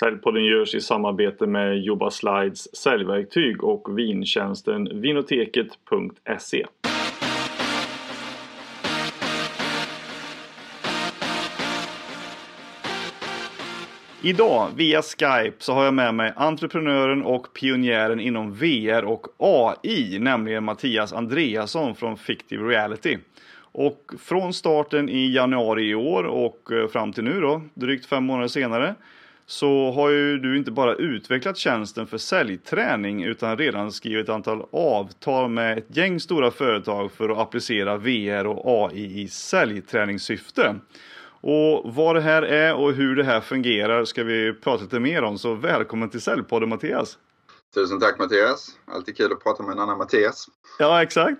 Säljpodden görs i samarbete med Jobba Slides säljverktyg och vintjänsten vinoteket.se. Idag via Skype så har jag med mig entreprenören och pionjären inom VR och AI, nämligen Mattias Andreasson från Fictive Reality. Och från starten i januari i år och eh, fram till nu då, drygt fem månader senare, så har ju du inte bara utvecklat tjänsten för säljträning utan redan skrivit ett antal avtal med ett gäng stora företag för att applicera VR och AI i säljträningssyfte. Och vad det här är och hur det här fungerar ska vi prata lite mer om, så välkommen till Säljpodden Mattias! Tusen tack Mattias! Alltid kul att prata med en annan Mattias. Ja, exakt.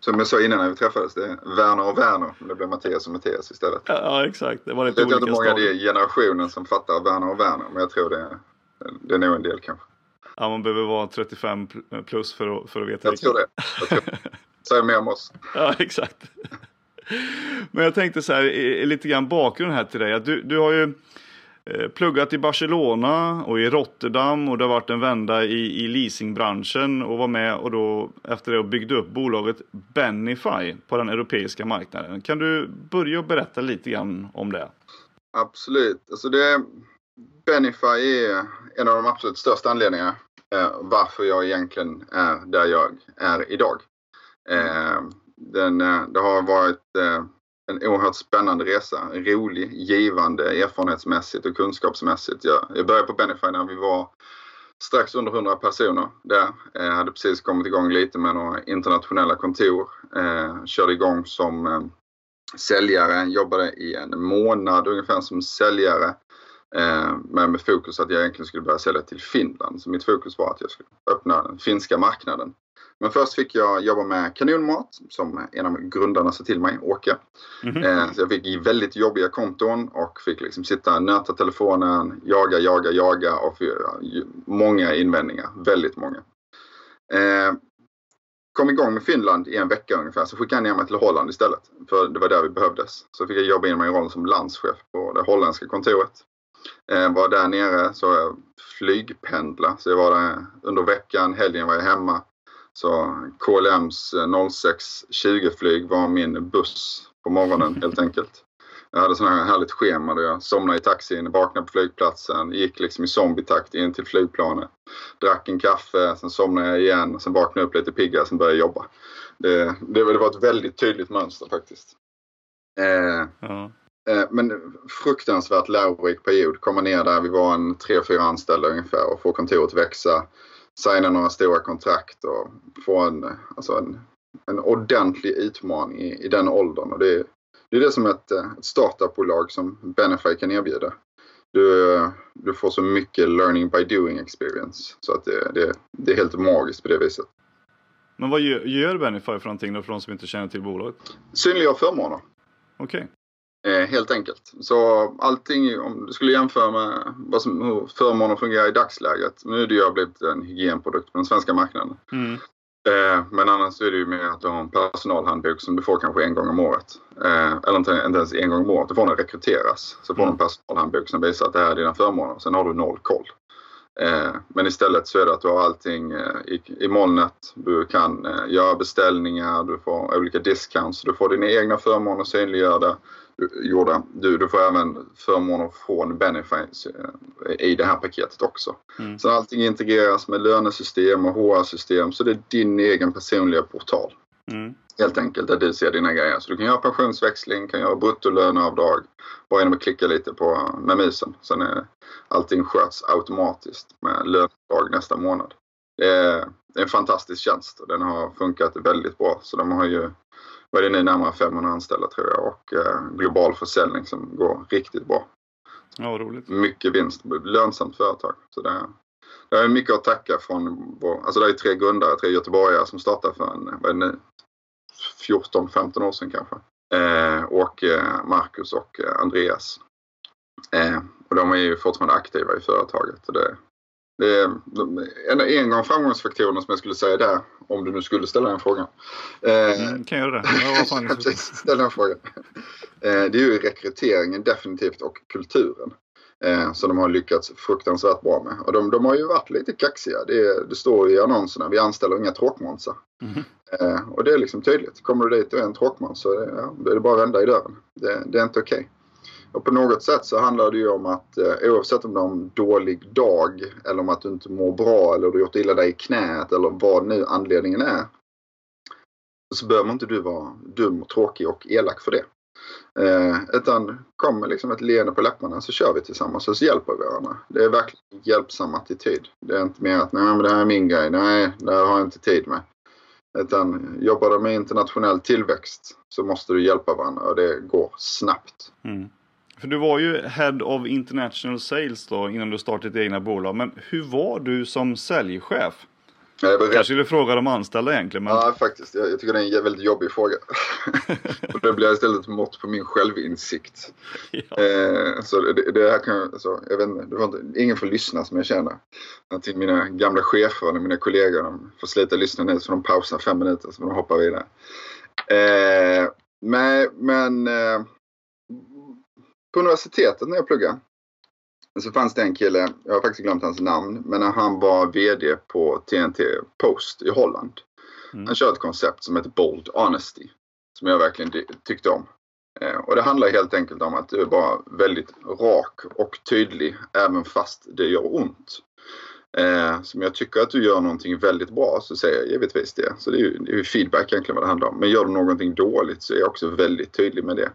Som jag sa innan när vi träffades, det är Werner och Werner. Det blev Mattias och Mattias istället. Ja, exakt. Det var lite jag vet olika inte många i generationen som fattar Werner och Werner, men jag tror det är, det är nog en del kanske. Ja, man behöver vara 35 plus för att, för att veta Jag tror det. Jag tror det. Säg mer om oss. Ja, exakt. Men jag tänkte så här, lite grann bakgrund här till dig. Du, du har ju pluggat i Barcelona och i Rotterdam och det har varit en vända i, i leasingbranschen och var med och då efter det byggde upp bolaget Benify på den europeiska marknaden. Kan du börja berätta lite grann om det? Absolut. Alltså det, Benify är en av de absolut största anledningarna eh, varför jag egentligen är där jag är idag. Eh, den, eh, det har varit eh, en oerhört spännande resa. Rolig, givande erfarenhetsmässigt och kunskapsmässigt. Jag, jag började på Benify när vi var strax under 100 personer där. Jag hade precis kommit igång lite med några internationella kontor. Eh, körde igång som eh, säljare, jobbade i en månad ungefär som säljare. Eh, men med fokus att jag egentligen skulle börja sälja till Finland. Så mitt fokus var att jag skulle öppna den finska marknaden. Men först fick jag jobba med kanonmat som en av grundarna sa till mig, Åke. Mhm. Eh, så jag fick väldigt jobbiga konton och fick liksom sitta, nöta telefonen, jaga, jaga, jaga och många invändningar. Väldigt många. Eh, kom igång med Finland i en vecka ungefär så skickade jag ner mig till Holland istället. För det var där vi behövdes. Så fick jag jobba in mig i rollen som landschef på det holländska kontoret. Eh, var där nere så jag flygpendla. Så jag var där under veckan, helgen var jag hemma. Så KLMs 0620 flyg var min buss på morgonen helt enkelt. Jag hade sån här härligt schema där jag somnade i taxin, vaknade på flygplatsen, gick liksom i zombietakt in till flygplanet. Drack en kaffe, sen somnade jag igen, sen vaknade jag upp lite piggare, sen började jag jobba. Det, det, det var ett väldigt tydligt mönster faktiskt. Eh. Eh, Men fruktansvärt lärorik period. Komma ner där, vi var en tre, fyra anställda ungefär och få kontoret växa. Signa några stora kontrakt och få en, alltså en, en ordentlig utmaning i, i den åldern. Och det, är- det är det som ett, eh, ett startupbolag som Benefy kan erbjuda. Du, du får så mycket learning by doing experience. Så att det, det, det är helt magiskt på det viset. Men vad gör, gör Benify för någonting då för de som inte känner till bolaget? Synliggör förmåner. Okej. Eh, helt enkelt. Så allting, om du skulle jämföra med vad som, hur förmåner fungerar i dagsläget. Nu är det ju blivit en hygienprodukt på den svenska marknaden. Mm. Eh, men annars är det ju med att du har en personalhandbok som du får kanske en gång om året. Eh, eller inte, inte ens en gång om året. Du får den rekryteras. Så får du en personalhandbok som visar att det här är dina förmåner. Sen har du noll koll. Eh, men istället så är det att du har allting eh, i, i molnet. Du kan eh, göra beställningar, du får olika discounts. Du får dina egna förmåner synliggjorda. Du. Du, får även förmåner från Benefits i det här paketet också. Mm. Så allting integreras med lönesystem och HR-system. Så det är din egen personliga portal. Mm. Helt enkelt där du ser dina grejer. Så du kan göra pensionsväxling, kan göra bruttolöneavdrag. Bara genom att klicka lite på med musen. Sen är allting sköts automatiskt med löneavdrag nästa månad. Det är, en fantastisk tjänst och den har funkat väldigt bra. Så de har ju, vad är det nu, närmare 500 anställda tror jag och eh, global försäljning som går riktigt bra. Ja, roligt. Mycket vinst, lönsamt företag. Så det, det är mycket att tacka från vår, alltså det är tre grundare, tre göteborgare som startade för en, vad är det nu, 14-15 år sedan kanske. Eh, och eh, Marcus och eh, Andreas. Eh, och de är ju fortfarande aktiva i företaget. Det, det en, en av framgångsfaktorerna som jag skulle säga där, om du nu skulle ställa den frågan. Eh, Mm, kan jag göra det? Ja, vad fan. Precis, ställ den frågan. Eh, Det är ju rekryteringen definitivt och kulturen. Eh, som de har lyckats fruktansvärt bra med. Och de, de har ju varit lite kaxiga. Det, det står i annonserna, vi anställer inga tråkmånsar. Mm. Eh, och det är liksom tydligt. Kommer du dit och är en tråkmåns så är det, ja, det är det bara att vända i dörren. Det, det är inte okej. Okay. Och på något sätt så handlar det ju om att eh, oavsett om du har en dålig dag eller om att du inte mår bra eller du har gjort illa dig i knät eller vad nu anledningen är. Så behöver inte du vara dum, och tråkig och elak för det. Eh, utan kom med liksom ett leende på läpparna så kör vi tillsammans och så hjälper vi varandra. Det är verkligen en hjälpsam attityd. Det är inte mer att nej men det här är min grej, nej det här har jag inte tid med. Utan jobbar du med internationell tillväxt så måste du hjälpa varandra och det går snabbt. Mm. För du var ju Head of International Sales då innan du startade ditt egna bolag. Men hur var du som säljchef? Jag kanske skulle fråga de anställda egentligen. Men... Ja, faktiskt. Jag, jag, tycker det är en väldigt jobbig fråga. och det blir istället ett mått på min självinsikt. Ja. Eh, så det, det, här kan alltså, jag vet inte, inte, ingen får lyssna som jag känner. Till mina gamla chefer eller mina kollegor, de får sluta lyssna nu så de pausar fem minuter så de hoppar vidare. Eh, men, men eh, på universitetet när jag pluggade så fanns det en kille, jag har faktiskt glömt hans namn, men han var VD på TNT Post i Holland. Mm. Han kör ett koncept som heter Bold Honesty. Som jag verkligen tyckte om. Eh, och det handlar helt enkelt om att du är bara väldigt rak och tydlig även fast det gör ont. Eh, som jag tycker att du gör någonting väldigt bra så säger jag givetvis det. Så det är ju, det är feedback egentligen vad det handlar om. Men gör du någonting dåligt så är jag också väldigt tydlig med det.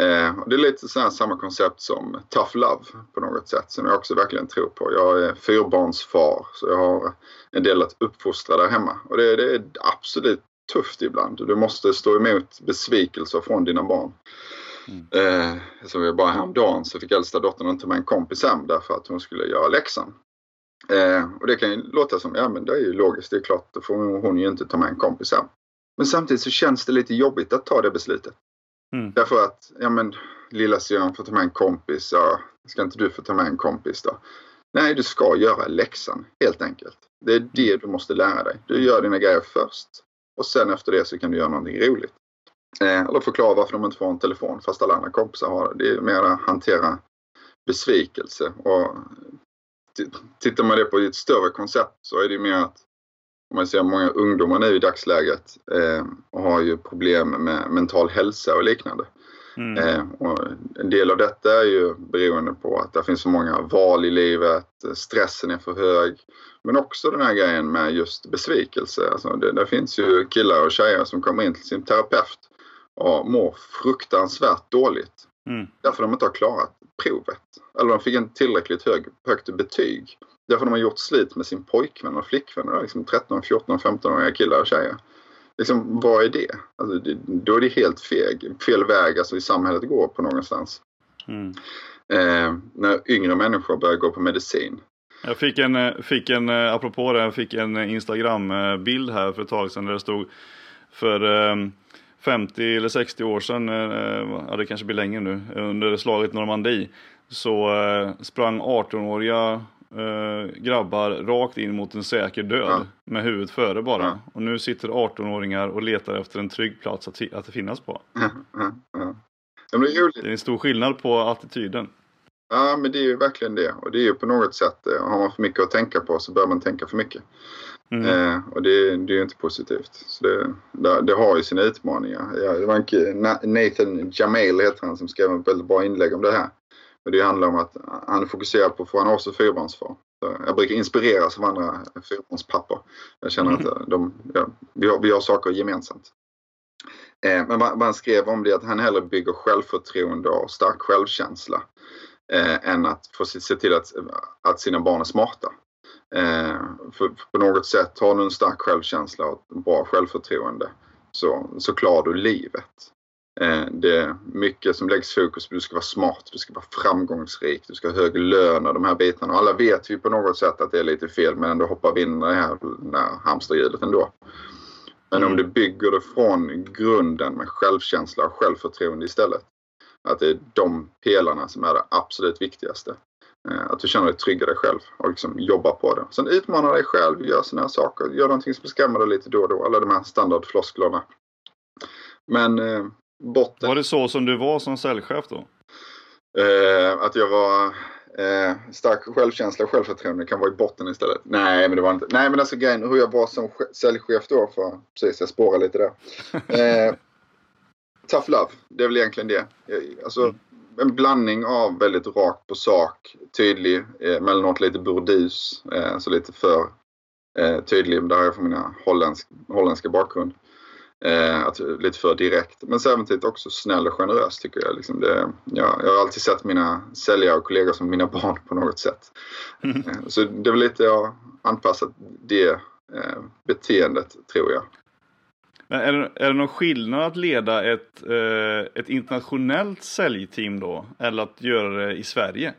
Eh, och det är lite så samma koncept som Tough Love på något sätt som jag också verkligen tror på. Jag är fyrbarnsfar så jag har en del att uppfostra där hemma. Och det, det är absolut tufft ibland. Du måste stå emot besvikelser från dina barn. Mm. Eh, jag bara häromdagen så fick äldsta dottern inte med en kompis hem därför att hon skulle göra läxan. Eh, och det kan ju låta som, ja men det är ju logiskt, det är klart, då får hon ju inte ta med en kompis hem. Men samtidigt så känns det lite jobbigt att ta det beslutet. Mm. Därför att, ja men lilla syrran får ta med en kompis. Ja, ska inte du få ta med en kompis då? Nej, du ska göra läxan helt enkelt. Det är det du måste lära dig. Du gör dina grejer först och sen efter det så kan du göra någonting roligt. Eh, eller förklara varför de inte får en telefon fast alla andra kompisar har det. Det är mer att hantera besvikelse. Och tittar man det på ett större koncept så är det mer att om man ser många ungdomar nu i dagsläget eh, har ju problem med mental hälsa och liknande. Mm. Eh, och en del av detta är ju beroende på att det finns så många val i livet, stressen är för hög. Men också den här grejen med just besvikelse. Alltså det, det finns ju killar och tjejer som kommer in till sin terapeut och mår fruktansvärt dåligt. Mm. Därför de inte har klarat provet. Eller de fick inte tillräckligt hög, högt betyg. Därför de har gjort slut med sin pojkvän och flickvän. Liksom 13, 14, 15-åriga killar och tjejer. Liksom, vad är det? Alltså, det? Då är det helt feg, fel väg alltså, i samhället går på någonstans. Mm. Eh, när yngre människor börjar gå på medicin. Jag fick en, eh, fick en eh, apropå det, jag fick en Instagram-bild här för ett tag sedan där det stod för 50 eller 60 år sedan, ja det kanske blir längre nu, under slaget Normandie så sprang 18-åriga uh, grabbar rakt in mot en säker död ja. med huvudet före bara. Ja. Och nu sitter 18-åringar och letar efter en trygg plats att, att finnas på. Ja, det, är en stor skillnad på attityden. Ja, men det är ju verkligen det. Och det är ju på något sätt, eh, har man för mycket att tänka på så bör man tänka för mycket. Mm. Eh, och det, det är ju inte positivt. Så det, det, det, har ju sina utmaningar. Ja, det var en, Nathan Jamail heter han som skrev ett väldigt bra inlägg om det här. Men det handlar om att han är fokuserad på, för han är också fyrbarnsfar. Jag brukar inspireras av andra fyrbarnspappor. Jag känner att mm. de, ja, vi, har, vi har saker gemensamt. Eh, men vad, han skrev om det att han hellre bygger självförtroende och stark självkänsla eh, än att få se till att, att sina barn är smarta. Eh, för, för, på något sätt, har du en stark självkänsla och bra självförtroende så, så klarar du livet. Eh, det är mycket som läggs fokus på. Du ska vara smart, du ska vara framgångsrik, du ska ha hög lön och de här bitarna. Och alla vet vi på något sätt att det är lite fel men ändå hoppar vi in i det här, här hamsterhjulet ändå. Men om mm. du bygger det från grunden med självkänsla och självförtroende istället. Att det är de pelarna som är det absolut viktigaste. Eh, att du känner dig trygg i dig själv och liksom jobbar på det. Sen utmana dig själv, gör sådana här saker, gör någonting som skrämmer dig lite då och då. Alla de här standardflosklerna. Men eh, botten. Var det så som du var som säljchef då? Eh, att jag var Eh, stark självkänsla och självförtroende kan vara i botten istället. Nej, men det var inte. Nej, men alltså grejen hur jag var som säljchef då. För, precis, jag spårar lite där. Eh, tough love, det är väl egentligen det. Alltså, mm. en blandning av väldigt rakt på sak, tydlig, eh, mellanåt lite burdus, eh, så lite för eh, tydlig. Där har jag från mina holländsk, holländska bakgrund. Eh, att, lite för direkt. Men samtidigt också snäll och generös tycker jag. Liksom det, ja, jag har alltid sett mina säljare och kollegor som mina barn på något sätt. Mm. Eh, så det är väl lite jag anpassat det eh, beteendet tror jag. Men är, det, är det någon skillnad att leda ett, eh, ett internationellt säljteam då? Eller att göra det i Sverige?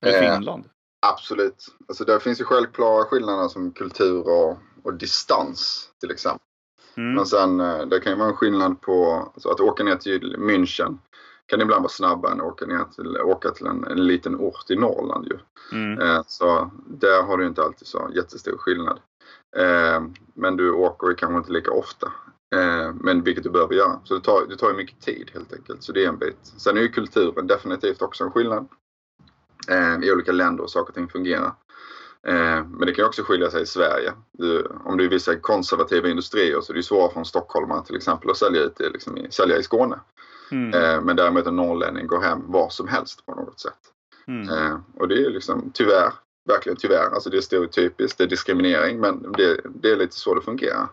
Eller eh, Finland? Absolut. Alltså där finns ju självklara skillnader som kultur och, och distans till exempel. Mm. Men sen eh, det kan ju vara en skillnad på alltså att åka ner till München kan ibland vara snabbare än att åka, ner till, åka till en, en liten ort i Norrland ju. Mm. Eh, så där har du inte alltid så jättestor skillnad. Eh, men du åker ju kanske inte lika ofta. Men vilket du behöver göra. Så det tar, det tar ju mycket tid helt enkelt. Så det är en bit. Sen är ju kulturen definitivt också en skillnad. I olika länder och saker och ting fungerar. Eh, men det kan också skilja sig i Sverige. om du är vissa konservativa industrier så är det svårare för en stockholmare till exempel att sälja, ut, liksom, sälja i Skåne. Mm. Eh, men däremot en norrlänning går hem var som helst på något sätt. Mm. Eh, och det är liksom tyvärr, verkligen tyvärr, alltså det är stereotypiskt, det är diskriminering men det, det är lite så det fungerar.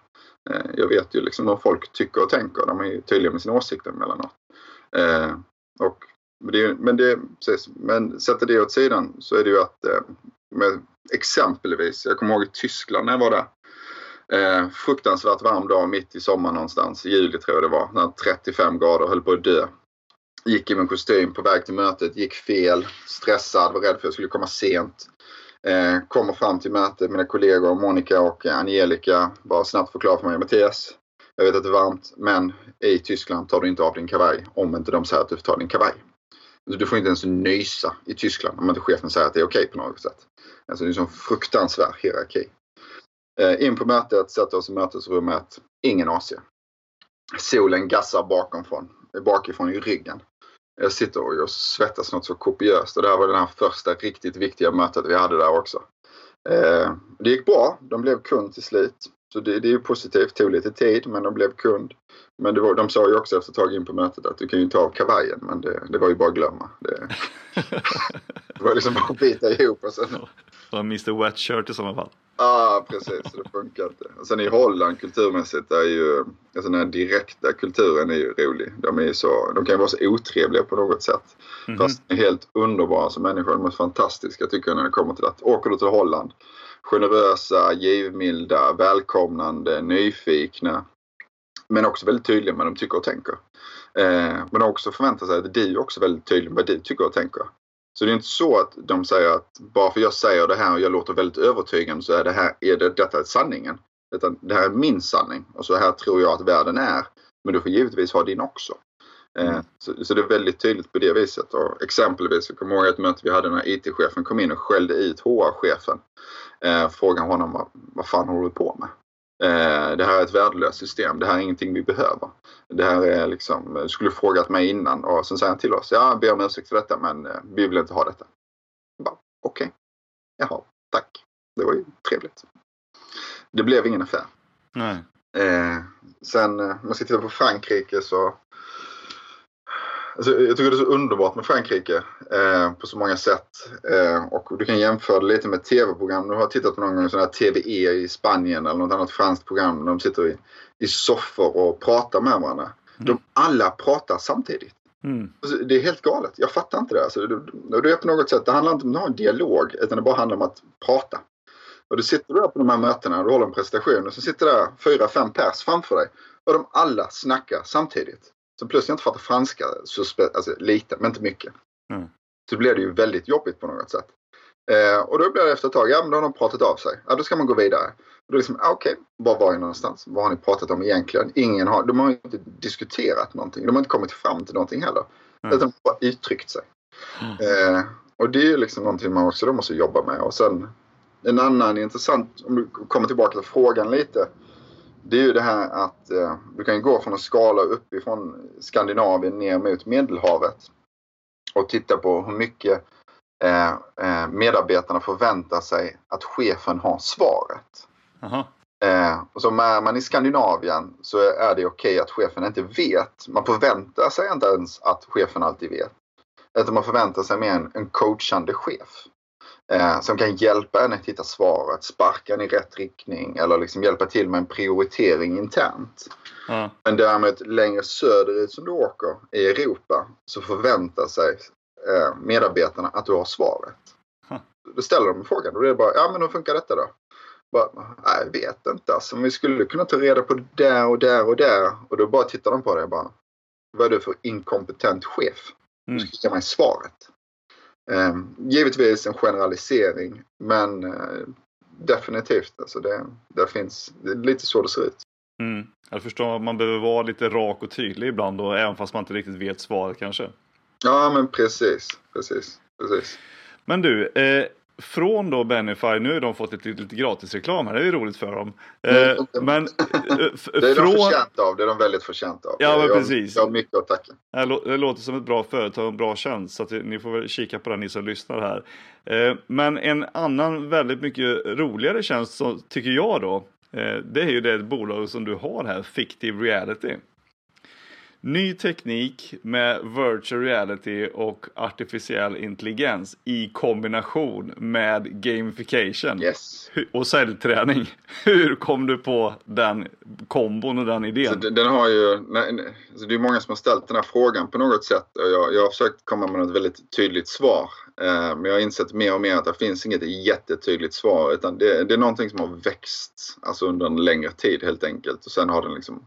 Jag vet ju liksom hur folk tycker och tänker, de är ju tydliga med sina åsikter emellanåt. Och det, men, det, precis, men sätter det åt sidan så är det ju att med exempelvis, jag kommer ihåg i Tyskland när jag var där. Eh, fruktansvärt varm dag mitt i sommaren någonstans, i juli tror jag det var, när 35 grader höll på att dö. Gick i min kostym på väg till mötet, gick fel, stressad, var rädd för att jag skulle komma sent. Eh, kommer fram till mötet, mina kollegor Monica och Angelica bara snabbt förklarar för mig, Mattias, jag vet att det är varmt, men i Tyskland tar du inte av din kavaj om inte de säger att du får ta din kavaj. Du får inte ens nysa i Tyskland om inte chefen säger att det är okej okay på något sätt. Alltså det är en sån fruktansvärd hierarki. Eh, in på mötet, sätter oss i mötesrummet. Ingen AC. Solen gassar bakomfrån, bakifrån i ryggen. Jag sitter och jag svettas något så kopiöst och det här var det här första riktigt viktiga mötet vi hade där också. Eh, det gick bra. De blev kund till slut. Så det, det är ju positivt. Tog lite tid men de blev kund. Men var, de sa ju också efter ett tag in på mötet att du kan ju ta av kavajen men det, det var ju bara att glömma. Det, det var liksom bara att bita ihop och sen... Var Mr Wet Shirt i sådana fall. Ja ah, precis, det funkar inte. Och sen i Holland kulturmässigt är ju alltså den här direkta kulturen är ju rolig. De, är så, de kan ju vara så otrevliga på något sätt. Mm -hmm. Fast är helt underbara som människor. De är fantastiska tycker jag när det kommer till att åker du till Holland generösa, givmilda, välkomnande, nyfikna. Men också väldigt tydliga med vad de tycker och tänker. Eh, men också förväntar sig att du också är väldigt tydlig med vad du tycker och tänker. Så det är inte så att de säger att bara för jag säger det här och jag låter väldigt övertygande så är det här, är det, detta sanningen. Utan det här är min sanning och så här tror jag att världen är. Men du får givetvis ha din också. Eh, mm. Så, så, det är väldigt tydligt på det viset. Och exempelvis, jag kommer ihåg ett möte vi hade när IT-chefen kom in och skällde ut HR-chefen. Eh, frågade honom vad, vad fan håller du på med? Eh, det här är ett värdelöst system. Det här är ingenting vi behöver. Det här är liksom, du skulle frågat mig innan och sen säger han till oss, ja, ber om ursäkt för detta men eh, vi vill inte ha detta. Okej, okay. jaha, tack. Det var ju trevligt. Det blev ingen affär. Nej. Eh, sen om man ska titta på Frankrike så Alltså, jag tycker det är så underbart med Frankrike eh, på så många sätt. Eh, och du kan jämföra det lite med tv-program. Du har tittat på någon gång sån här TVE i Spanien eller något annat franskt program. De sitter i, i soffor och pratar med varandra. Mm. De alla pratar samtidigt. Mm. Alltså, det är helt galet. Jag fattar inte det. Alltså, det, det är på något sätt, det handlar inte om att ha en dialog utan det bara handlar om att prata. Och du sitter där på de här mötena och du håller en presentation och så sitter där fyra, fem pers framför dig. Och de alla snackar samtidigt. Så plus jag inte fattar franska alltså lite, men inte mycket. Mm. Så blir det ju väldigt jobbigt på något sätt. Eh, och då blir det efter ett tag, ja men då har de pratat av sig. Ja då ska man gå vidare. Och då liksom, ah, okej, okay, var var jag någonstans? Vad har ni pratat om egentligen? Ingen har, de har inte diskuterat någonting. De har inte kommit fram till någonting heller. Mm. Utan bara uttryckt sig. Mm. Eh, och det är liksom någonting man också då måste jobba med. Och sen en annan intressant, om du kommer tillbaka till frågan lite det är ju det här att eh, du kan gå från en skala uppifrån Skandinavien ner mot Medelhavet och titta på hur mycket eh, eh, medarbetarna förväntar sig att chefen har svaret. Aha. Eh, och som är man i Skandinavien så är det okej att chefen inte vet. Man förväntar sig inte ens att chefen alltid vet. Utan man förväntar sig mer en, en coachande chef. Eh, som kan hjälpa en att hitta svaret, sparka en i rätt riktning eller liksom hjälpa till med en prioritering internt. Ja. Men däremot längre söderut som du åker i Europa så förväntar sig eh, medarbetarna att du har svaret. Huh. Då ställer de frågan och det är bara, ja men hur funkar detta då? Bara, Nej, jag vet inte alltså. Vi skulle kunna ta reda på det där och där och där. Och då bara tittar de på dig och bara, vad är du för inkompetent chef? Du Mm. ska ge mig svaret. Eh, givetvis en generalisering men eh, definitivt alltså det, det finns, det är lite så det ser ut. Mm. Jag förstår att man behöver vara lite rak och tydlig ibland då, även fast man inte riktigt vet svaret kanske. Ja men precis, precis, precis. Men du, eh, från då Benify, nu har de fått lite, lite gratisreklam här, det är ju roligt för dem. Eh, Mm. men eh, Det är de från... förtjänta av, det är de väldigt förtjänta av. Ja, men jag, precis. Jag har mycket att tacka. Det lå- det låter som ett bra företag och en bra tjänst, så ni får väl kika på den ni som lyssnar här. Eh, Men en annan väldigt mycket roligare tjänst, så tycker jag då, eh, det är ju det bolag som du har här, Fictive Reality. Ny teknik med virtual reality och artificiell intelligens i kombination med gamification Yes. Och säljträning. Hur kom du på den kombon och den idén? den den har ju, nej, nej, alltså det är många som har ställt den här frågan på något sätt och jag, jag har försökt komma med något väldigt tydligt svar. Eh, men jag har insett mer och mer att det finns inget jättetydligt svar utan det, det är någonting som har växt alltså under en längre tid helt enkelt. Och sen har den liksom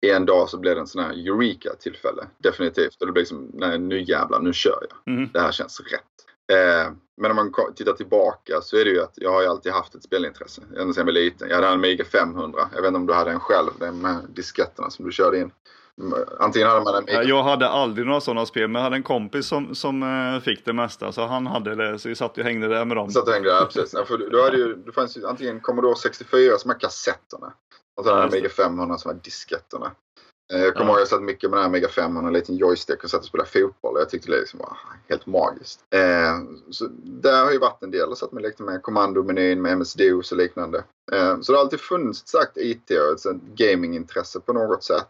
en dag så blev det en sån här Eureka-tillfälle. Definitivt. Och det blir liksom, nej nu jävlar, nu kör jag. Mhm. Det här känns rätt. Eh, men om man tittar tillbaka så är det ju att jag har ju alltid haft ett spelintresse. Ända sedan jag var liten. Jag hade en Amiga 500. Jag vet inte om du hade en själv. Den med disketterna som du körde in. Mm, Antingen hade man en Amiga Jag hade aldrig några sådana spel, men jag hade en kompis som, som eh, fick det mesta. Så han hade det, så vi satt och hängde där med dem. Så att du hängde där, precis. Ja, för du hade ju, det fanns ju antingen Commodore 64 som är kassetterna. Och så just jag Amiga 500 som är disketterna. Eh, Jag kommer Ja. ihåg jag satt mycket med den här Amiga 500, en liten joystick och satt och spelade fotboll. Och jag tyckte det liksom var helt magiskt. Eh, så där har ju varit en del. Jag satt med lekte med kommandomenyn med MS-DOS och liknande. Eh, så det har alltid funnits sagt IT och ett gamingintresse på något sätt.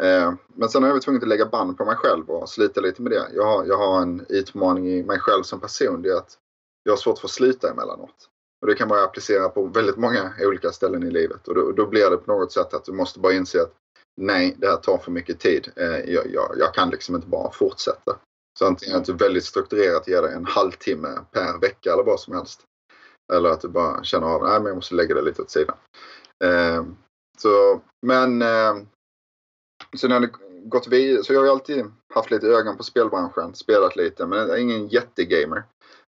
Eh, men sen har jag varit tvungen att lägga band på mig själv och slita lite med det. Jag har, jag har en utmaning i mig själv som person. Det är att jag har svårt för att sluta emellanåt. Och det kan man applicera på väldigt många olika ställen i livet. Och då, då blir det på något sätt att du måste bara inse att nej, det här tar för mycket tid. Eh, jag, jag, jag kan liksom inte bara fortsätta. Så antingen att du väldigt strukturerat ger dig en halvtimme per vecka eller vad som helst. Eller att du bara känner av nej men jag måste lägga det lite åt sidan. Eh, så, men eh, så när det gått vidare. Så jag har ju alltid haft lite ögon på spelbranschen. Spelat lite men jag är ingen jättegamer.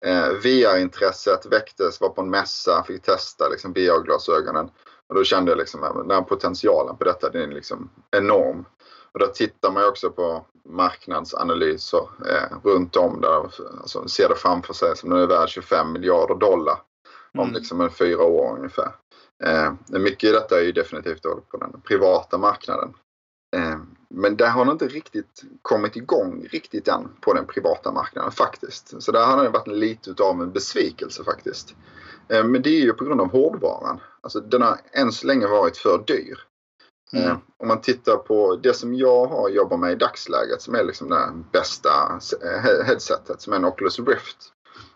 Eh, VR-intresset väcktes, var på en mässa, fick testa liksom VR-glasögonen. Och då kände jag liksom att den här potentialen på detta den är liksom enorm. Och då tittar man ju också på marknadsanalyser eh, runt om där. Alltså, ser det framför sig som den är värd 25 miljarder dollar om Mm. liksom en fyra år ungefär. Eh, mycket i detta är ju definitivt på den privata marknaden. Eh, men där har det inte riktigt kommit igång riktigt än på den privata marknaden faktiskt. Så där har det varit lite utav en besvikelse faktiskt. Eh, men det är ju på grund av hårdvaran. Alltså den har än så länge varit för dyr. Mm. Eh, om man tittar på det som jag har jobbat med i dagsläget som är liksom det bästa eh, he- headsetet som är en Oculus Rift.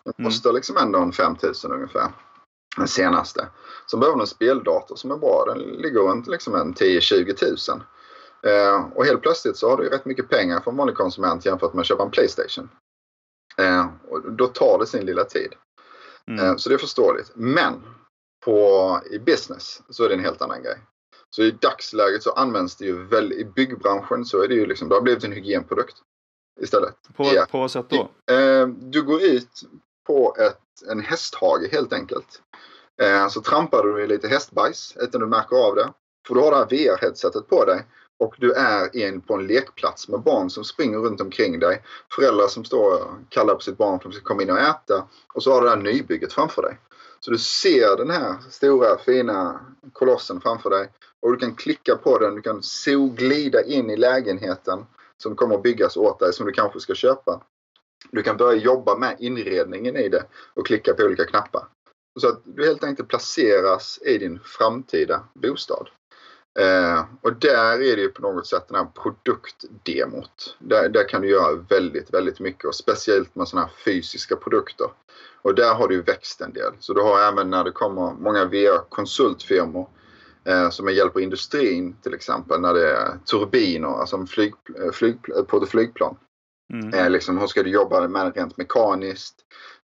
Den Mm. kostar liksom ändå en 5000 ungefär. Den senaste. Så behöver du en speldator som är bra. Den ligger runt liksom en 10-20 tusen. Eh, och helt plötsligt så har du rätt mycket pengar för en vanlig konsument jämfört med att köpa en Playstation. Eh, och då tar det sin lilla tid. Mm. Eh, Så det är förståeligt. Men på, i business så är det en helt annan grej. Så i dagsläget så används det ju väl i byggbranschen så är det ju liksom, det har blivit en hygienprodukt istället. På, Ja. på vad sätt då? Eh, Du går ut på ett, en hästhage helt enkelt. Eh, Så trampar du i lite hästbajs utan du märker av det. För du har det här VR-headsetet på dig. Och du är in på en lekplats med barn som springer runt omkring dig. Föräldrar som står och kallar på sitt barn för att de ska komma in och äta. Och så har du det här nybygget framför dig. Så du ser den här stora fina kolossen framför dig. Och du kan klicka på den. Du kan so glida in i lägenheten som kommer att byggas åt dig som du kanske ska köpa. Du kan börja jobba med inredningen i det och klicka på olika knappar. Så att du helt enkelt placeras i din framtida bostad. Eh, och där är det ju på något sätt den här produktdemot. Där, där kan du göra väldigt, väldigt mycket och speciellt med sådana här fysiska produkter. Och där har du ju växt en del. Så du har även när det kommer många VR-konsultfirmor eh, som hjälper industrin till exempel när det är turbiner, alltså flyg, flyg, eh, på ett flygplan. Mm. Eh, liksom, hur ska du jobba med det rent mekaniskt?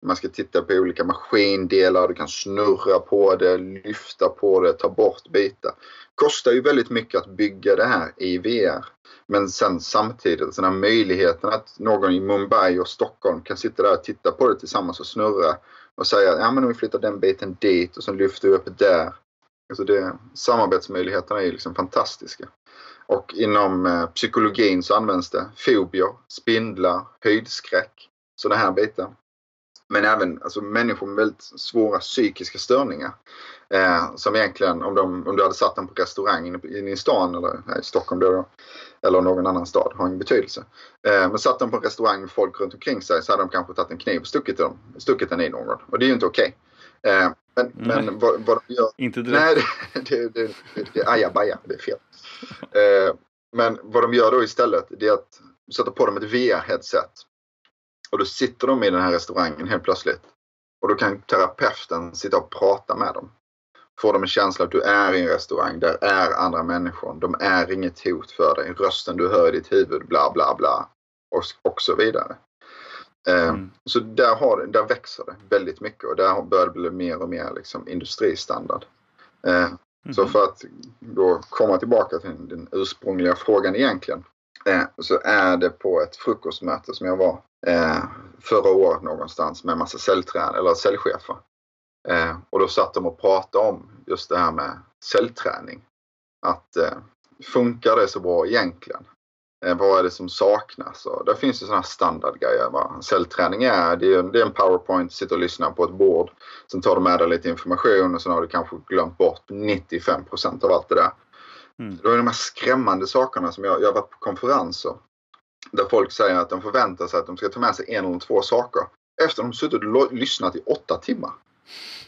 Man ska titta på olika maskindelar, du kan snurra på det, lyfta på det, ta bort bitar. Kostar ju väldigt mycket att bygga det här i VR. Men sen samtidigt, den här möjligheten att någon i Mumbai och Stockholm kan sitta där och titta på det tillsammans och snurra och säga ja men om vi flyttar den biten dit och sen lyfter vi upp där. Alltså det, samarbetsmöjligheterna är liksom fantastiska. Och inom eh, psykologin så används det fobier, spindlar, höjdskräck, sådana här bitar. Men även alltså, människor med väldigt svåra psykiska störningar. Eh, som egentligen, om, de, om du hade satt dem på restaurang inne i stan eller här i Stockholm då, eller någon annan stad, har ingen betydelse. Eh, men satt dem på en restaurang med folk runt omkring sig så hade de kanske tagit en kniv och stuckit, dem, stuckit den i någon. Och det är ju inte okej. Okay. Eh, men, men vad, vad, de gör... Inte direkt. Nej, det, det, det, det, det är ajabaja, det är fel. Eh, men vad de gör då istället, det är att sätta på dem ett VR-headset. Och då sitter de i den här restaurangen helt plötsligt. Och då kan terapeuten sitta och prata med dem. Får de en känsla att du är i en restaurang, där är andra människor. De är inget hot för dig. Rösten du hör i ditt huvud, bla bla bla. Och, och så vidare. Eh, mm. Så där, har, där växer det väldigt mycket och där börjar det bli mer och mer liksom industristandard. Mm. Så för att då komma tillbaka till den ursprungliga frågan egentligen. Eh, så är det på ett frukostmöte som jag var eh, förra året någonstans med massa säljtränare eller säljchefer. Eh, och då satt de och pratade om just det här med säljträning. Att funkar det så bra egentligen? Eh, vad är det som saknas? Och där finns det sådana standardgrejer. Vad cellträning är, det är, det är en powerpoint, sitta och lyssna på ett bord. Sen tar du med dig lite information och sen har du kanske glömt bort 95% av allt det där. Mm. Då är de här skrämmande sakerna som jag, jag har varit på konferenser. Där folk säger att de förväntar sig att de ska ta med sig en eller två saker. Efter de suttit och lyssnat i åtta timmar.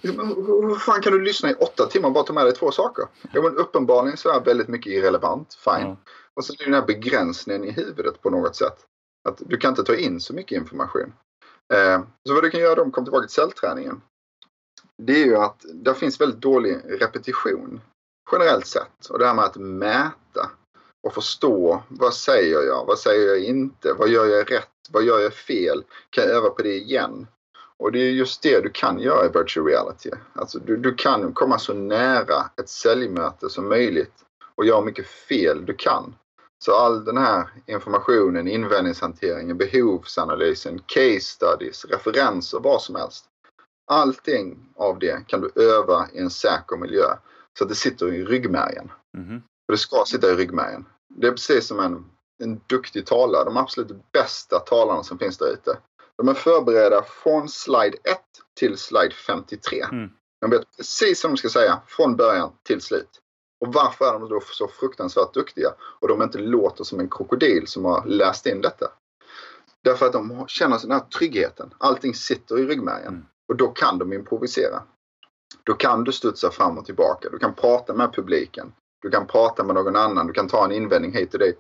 Hur fan kan du lyssna i åtta timmar och bara ta med dig två saker? Ja, men uppenbarligen så är väldigt mycket irrelevant. Fine. Mm. Och så är det den här begränsningen i huvudet på något sätt. Att du kan inte ta in så mycket information. Eh, så vad du kan göra då, om kom tillbaka till cellträningen. Det är ju att det finns väldigt dålig repetition generellt sett. Och det här med att mäta och förstå vad säger jag, vad säger jag inte, vad gör jag rätt, vad gör jag fel, kan jag öva på det igen? Och det är just det du kan göra i virtual reality. Alltså du, du kan komma så nära ett säljmöte som möjligt och göra mycket fel du kan. Så all den här informationen, invändningshanteringen, behovsanalysen, case studies, referenser, vad som helst. Allting av det kan du öva i en säker miljö så att det sitter i ryggmärgen. Mm. För det ska sitta i ryggmärgen. Det är precis som en, en duktig talare. De absolut bästa talarna som finns där ute. De är förberedda från slide 1 till slide 53. Mm. De vet precis vad de ska säga från början till slut. Och varför är de då så fruktansvärt duktiga? Och de inte låter som en krokodil som har läst in detta. Därför att de känner den här tryggheten. Allting sitter i ryggmärgen. Mm. Och då kan de improvisera. Då kan du studsa fram och tillbaka. Du kan prata med publiken. Du kan prata med någon annan. Du kan ta en invändning hit och dit.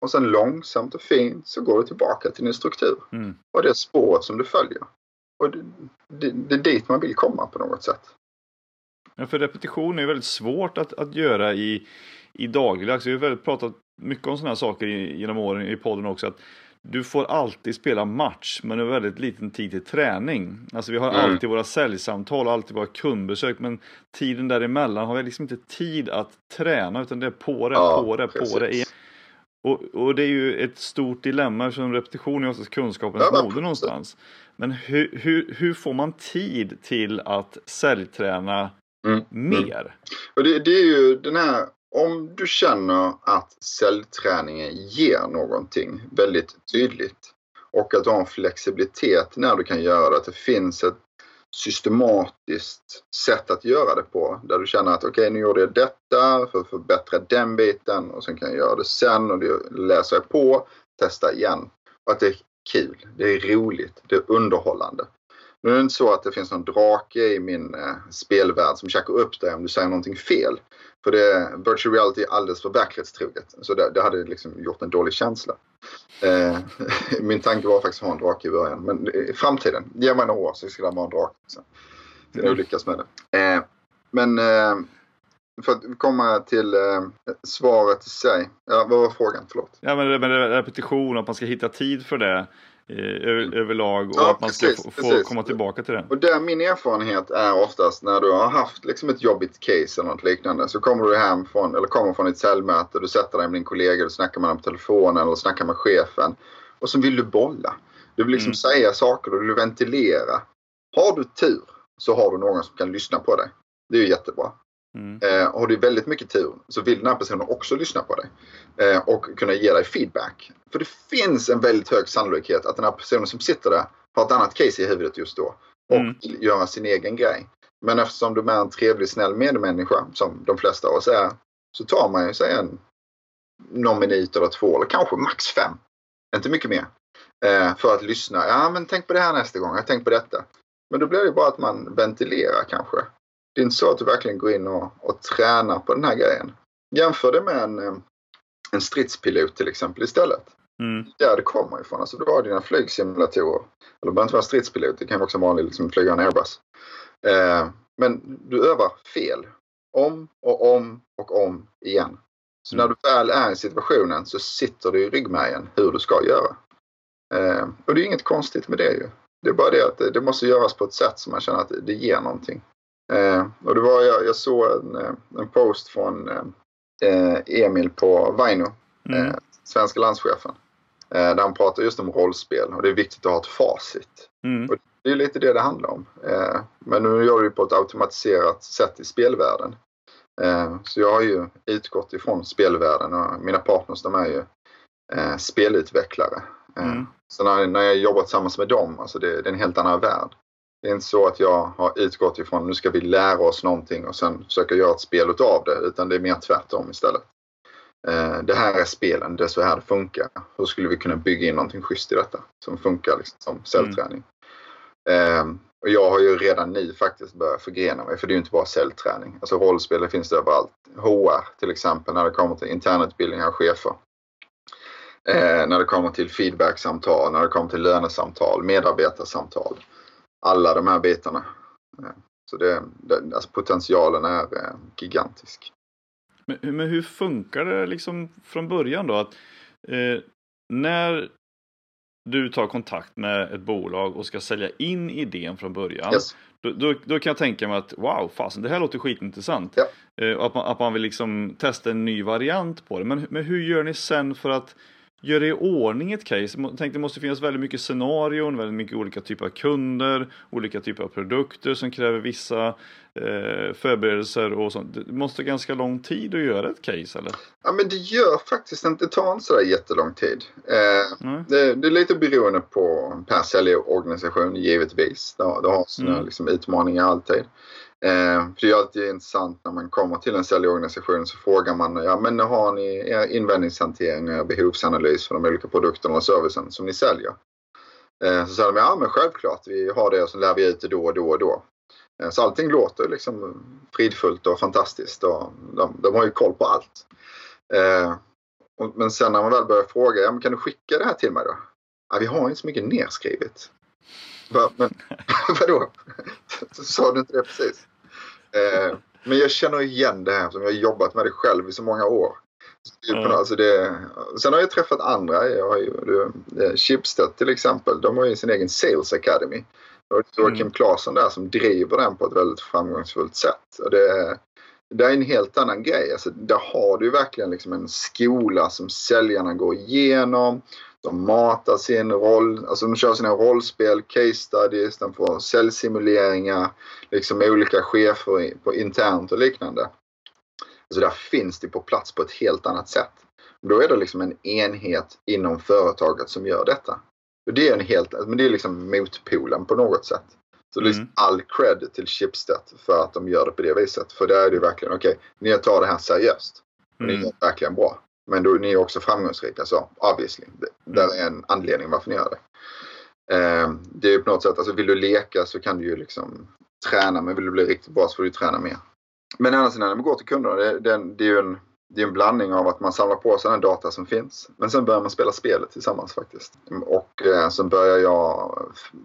Och sen långsamt och fint så går du tillbaka till din struktur. Mm. Och det spåret som du följer. Och det, det, det är dit man vill komma på något sätt. Ja, för repetition är väldigt svårt att, att göra i, i dagligdags. Vi har väldigt pratat mycket om sådana här saker genom åren i podden också. Att du får alltid spela match men det är väldigt liten tid till träning. Alltså vi har mm. alltid våra säljsamtal, alltid våra kundbesök men tiden däremellan har vi liksom inte tid att träna utan det är på det, ja, på det, precis. på det. Igen. Och, och, det är ju ett stort dilemma eftersom repetition är oftast kunskapens ja, moder någonstans. Men hur, hur, hur får man tid till att säljträna Mm. Mer. Och det, det, är ju den här, om du känner att cellträningen ger någonting väldigt tydligt och att du har en flexibilitet när du kan göra det. Att det finns ett systematiskt sätt att göra det på. Där du känner att okej, okay, nu gjorde jag detta för att förbättra den biten och sen kan jag göra det sen och det läser jag på, testa igen. Och att det kul, det är roligt, det är underhållande. Nu är det inte så att det finns någon drake i min eh, spelvärld som checkar upp dig om du säger någonting fel. För det, virtual reality är alldeles för verklighetstroget. Så det, det hade liksom gjort en dålig känsla. Eh, min tanke var faktiskt att ha en drake i början. Men eh, i framtiden, ge mig några år så ska det vara en drake. Så. Så jag lyckas med det. Eh, men eh, för att komma till eh, svaret i sig. Ja, vad var frågan? Förlåt. Ja, men, men repetition, att man ska hitta tid för det eh, över, överlag och Ja, att man ska precis, få, få precis. komma tillbaka till det. Och där min erfarenhet är oftast när du har haft liksom ett jobbigt case eller något liknande. Så kommer du hem från, eller kommer från ett säljmöte, du sätter dig med din kollega, du snackar med dem på telefonen eller snackar med chefen. Och så vill du bolla. Du vill liksom Mm. säga saker, du vill ventilera. Har du tur så har du någon som kan lyssna på dig. Det är ju jättebra. Mm. Eh, har du väldigt mycket tur så vill den här personen också lyssna på dig. Eh, och kunna ge dig feedback. För det finns en väldigt hög sannolikhet att den här personen som sitter där har ett annat case i huvudet just då. Och Mm. vill göra sin egen grej. Men eftersom du är en trevlig, snäll medmänniska, som de flesta av oss är, så tar man ju sig en någon minut eller två, eller kanske max fem. Inte mycket mer. Eh, för att lyssna. Ja, men tänk på det här nästa gång. Jag tänk på detta. Men då blir det bara att man ventilerar kanske. Det är inte så att du verkligen går in och, och tränar på den här grejen. Jämför det med en, eh, en stridspilot till exempel istället. Mm. Där det kommer ifrån. Alltså du har dina flygsimulatorer. Eller det behöver inte vara stridspilot. Det kan vara också en vanlig liksom, flyga en Airbus. Eh, men du övar fel. Om och om och om igen. Så Mm. när du väl är i situationen så sitter det i ryggmärgen hur du ska göra. Eh, och det är inget konstigt med det ju. Det är bara det att det, det måste göras på ett sätt som man känner att det ger någonting. Eh, och det var, jag, jag såg en, eh, en post från eh, Emil på Vaino Mm. eh, svenska landschefen. Eh, där han pratar just om rollspel och det är viktigt att ha ett facit. Mm. Det är lite det det handlar om. Eh, men nu gör vi det på ett automatiserat sätt i spelvärlden. Eh, så jag har ju utgått ifrån spelvärlden och mina partners de är ju eh, spelutvecklare. Eh, Mm. Så när, när jag jobbar tillsammans med dem, alltså det, det är en helt annan värld. Det är inte så att jag har utgått ifrån nu ska vi lära oss någonting och sen försöka göra ett spel utav det. Utan det är mer tvärtom istället. Eh, det här är spelen, det är så här det funkar. Hur skulle vi kunna bygga in någonting schysst i detta som funkar liksom, som cellträning? Eh, och jag har ju redan nu faktiskt börjat förgrena mig för det är ju inte bara cellträning. Alltså rollspel finns det överallt. HR till exempel när det kommer till internutbildning av chefer. Eh, när det kommer till feedbacksamtal, när det kommer till lönesamtal, medarbetarsamtal. Alla de här bitarna. Eh, så det, det, alltså potentialen är eh, gigantisk. Men, men hur funkar det liksom från början då? Att, eh, när du tar kontakt med ett bolag och ska sälja in idén från början. Yes. Då, då, då kan jag tänka mig att wow, fasen det här låter skitintressant. Ja. Eh, att, man, att man vill liksom testa en ny variant på det. Men, men hur gör ni sen för att göra i ordning ett case? Tänkte det måste finnas väldigt mycket scenarion, väldigt mycket olika typer av kunder, olika typer av produkter som kräver vissa eh, förberedelser och sånt. Det måste ganska lång tid att göra ett case eller? Ja men det gör faktiskt inte, det tar inte sådär jättelång tid. Eh, det, det är lite beroende på per säljorganisation givetvis. Det, har- det har sina Mm. liksom, utmaningar alltid. Eh, för det är alltid intressant när man kommer till en säljorganisation så frågar man ja men har ni er invändningshantering och behovsanalys för de olika produkterna och servicen som ni säljer? Eh, så säger de ja men självklart vi har det och så lär vi ut det då och då och då. Eh, så allting låter liksom fridfullt och fantastiskt och de, de har ju koll på allt. Eh, och, men sen när man väl börjar fråga, ja men kan du skicka det här till mig då? Ja, vi har inte så mycket nedskrivet. Men vadå? Sa du inte det precis? Eh, men jag känner igen det här som jag har jobbat med det själv i så många år. Så, Ja. alltså det, sen har jag träffat andra. Jag har ju, det, Schibsted till exempel. De har ju sin egen Sales Academy. Och det är Joakim Mm. Claesson där som driver den på ett väldigt framgångsfullt sätt. Och det, det är en helt annan grej. Alltså, där har du verkligen liksom en skola som säljarna går igenom. De matar sin roll, alltså de kör sina rollspel, case studies, de får säljsimuleringar, liksom med olika chefer på internt och liknande. Alltså där finns det på plats på ett helt annat sätt. Då är det liksom en enhet inom företaget som gör detta. Och det är en helt, men det är liksom motpolen på något sätt. Så liksom Mm. all cred till Schibsted för att de gör det på det viset. För där är det verkligen okej, ni tar det här seriöst. Och ni Mm. gör det verkligen bra. Men då, ni är också framgångsrika så obviously. Det, där är en anledning varför ni gör det. Eh, det är ju på något sätt, alltså vill du leka så kan du ju liksom träna men vill du bli riktigt bra så får du träna mer. Men annars när man går till kunderna, det, det, det är ju en det är en blandning av att man samlar på sig den data som finns. Men sen börjar man spela spelet tillsammans faktiskt. Och eh, sen börjar jag,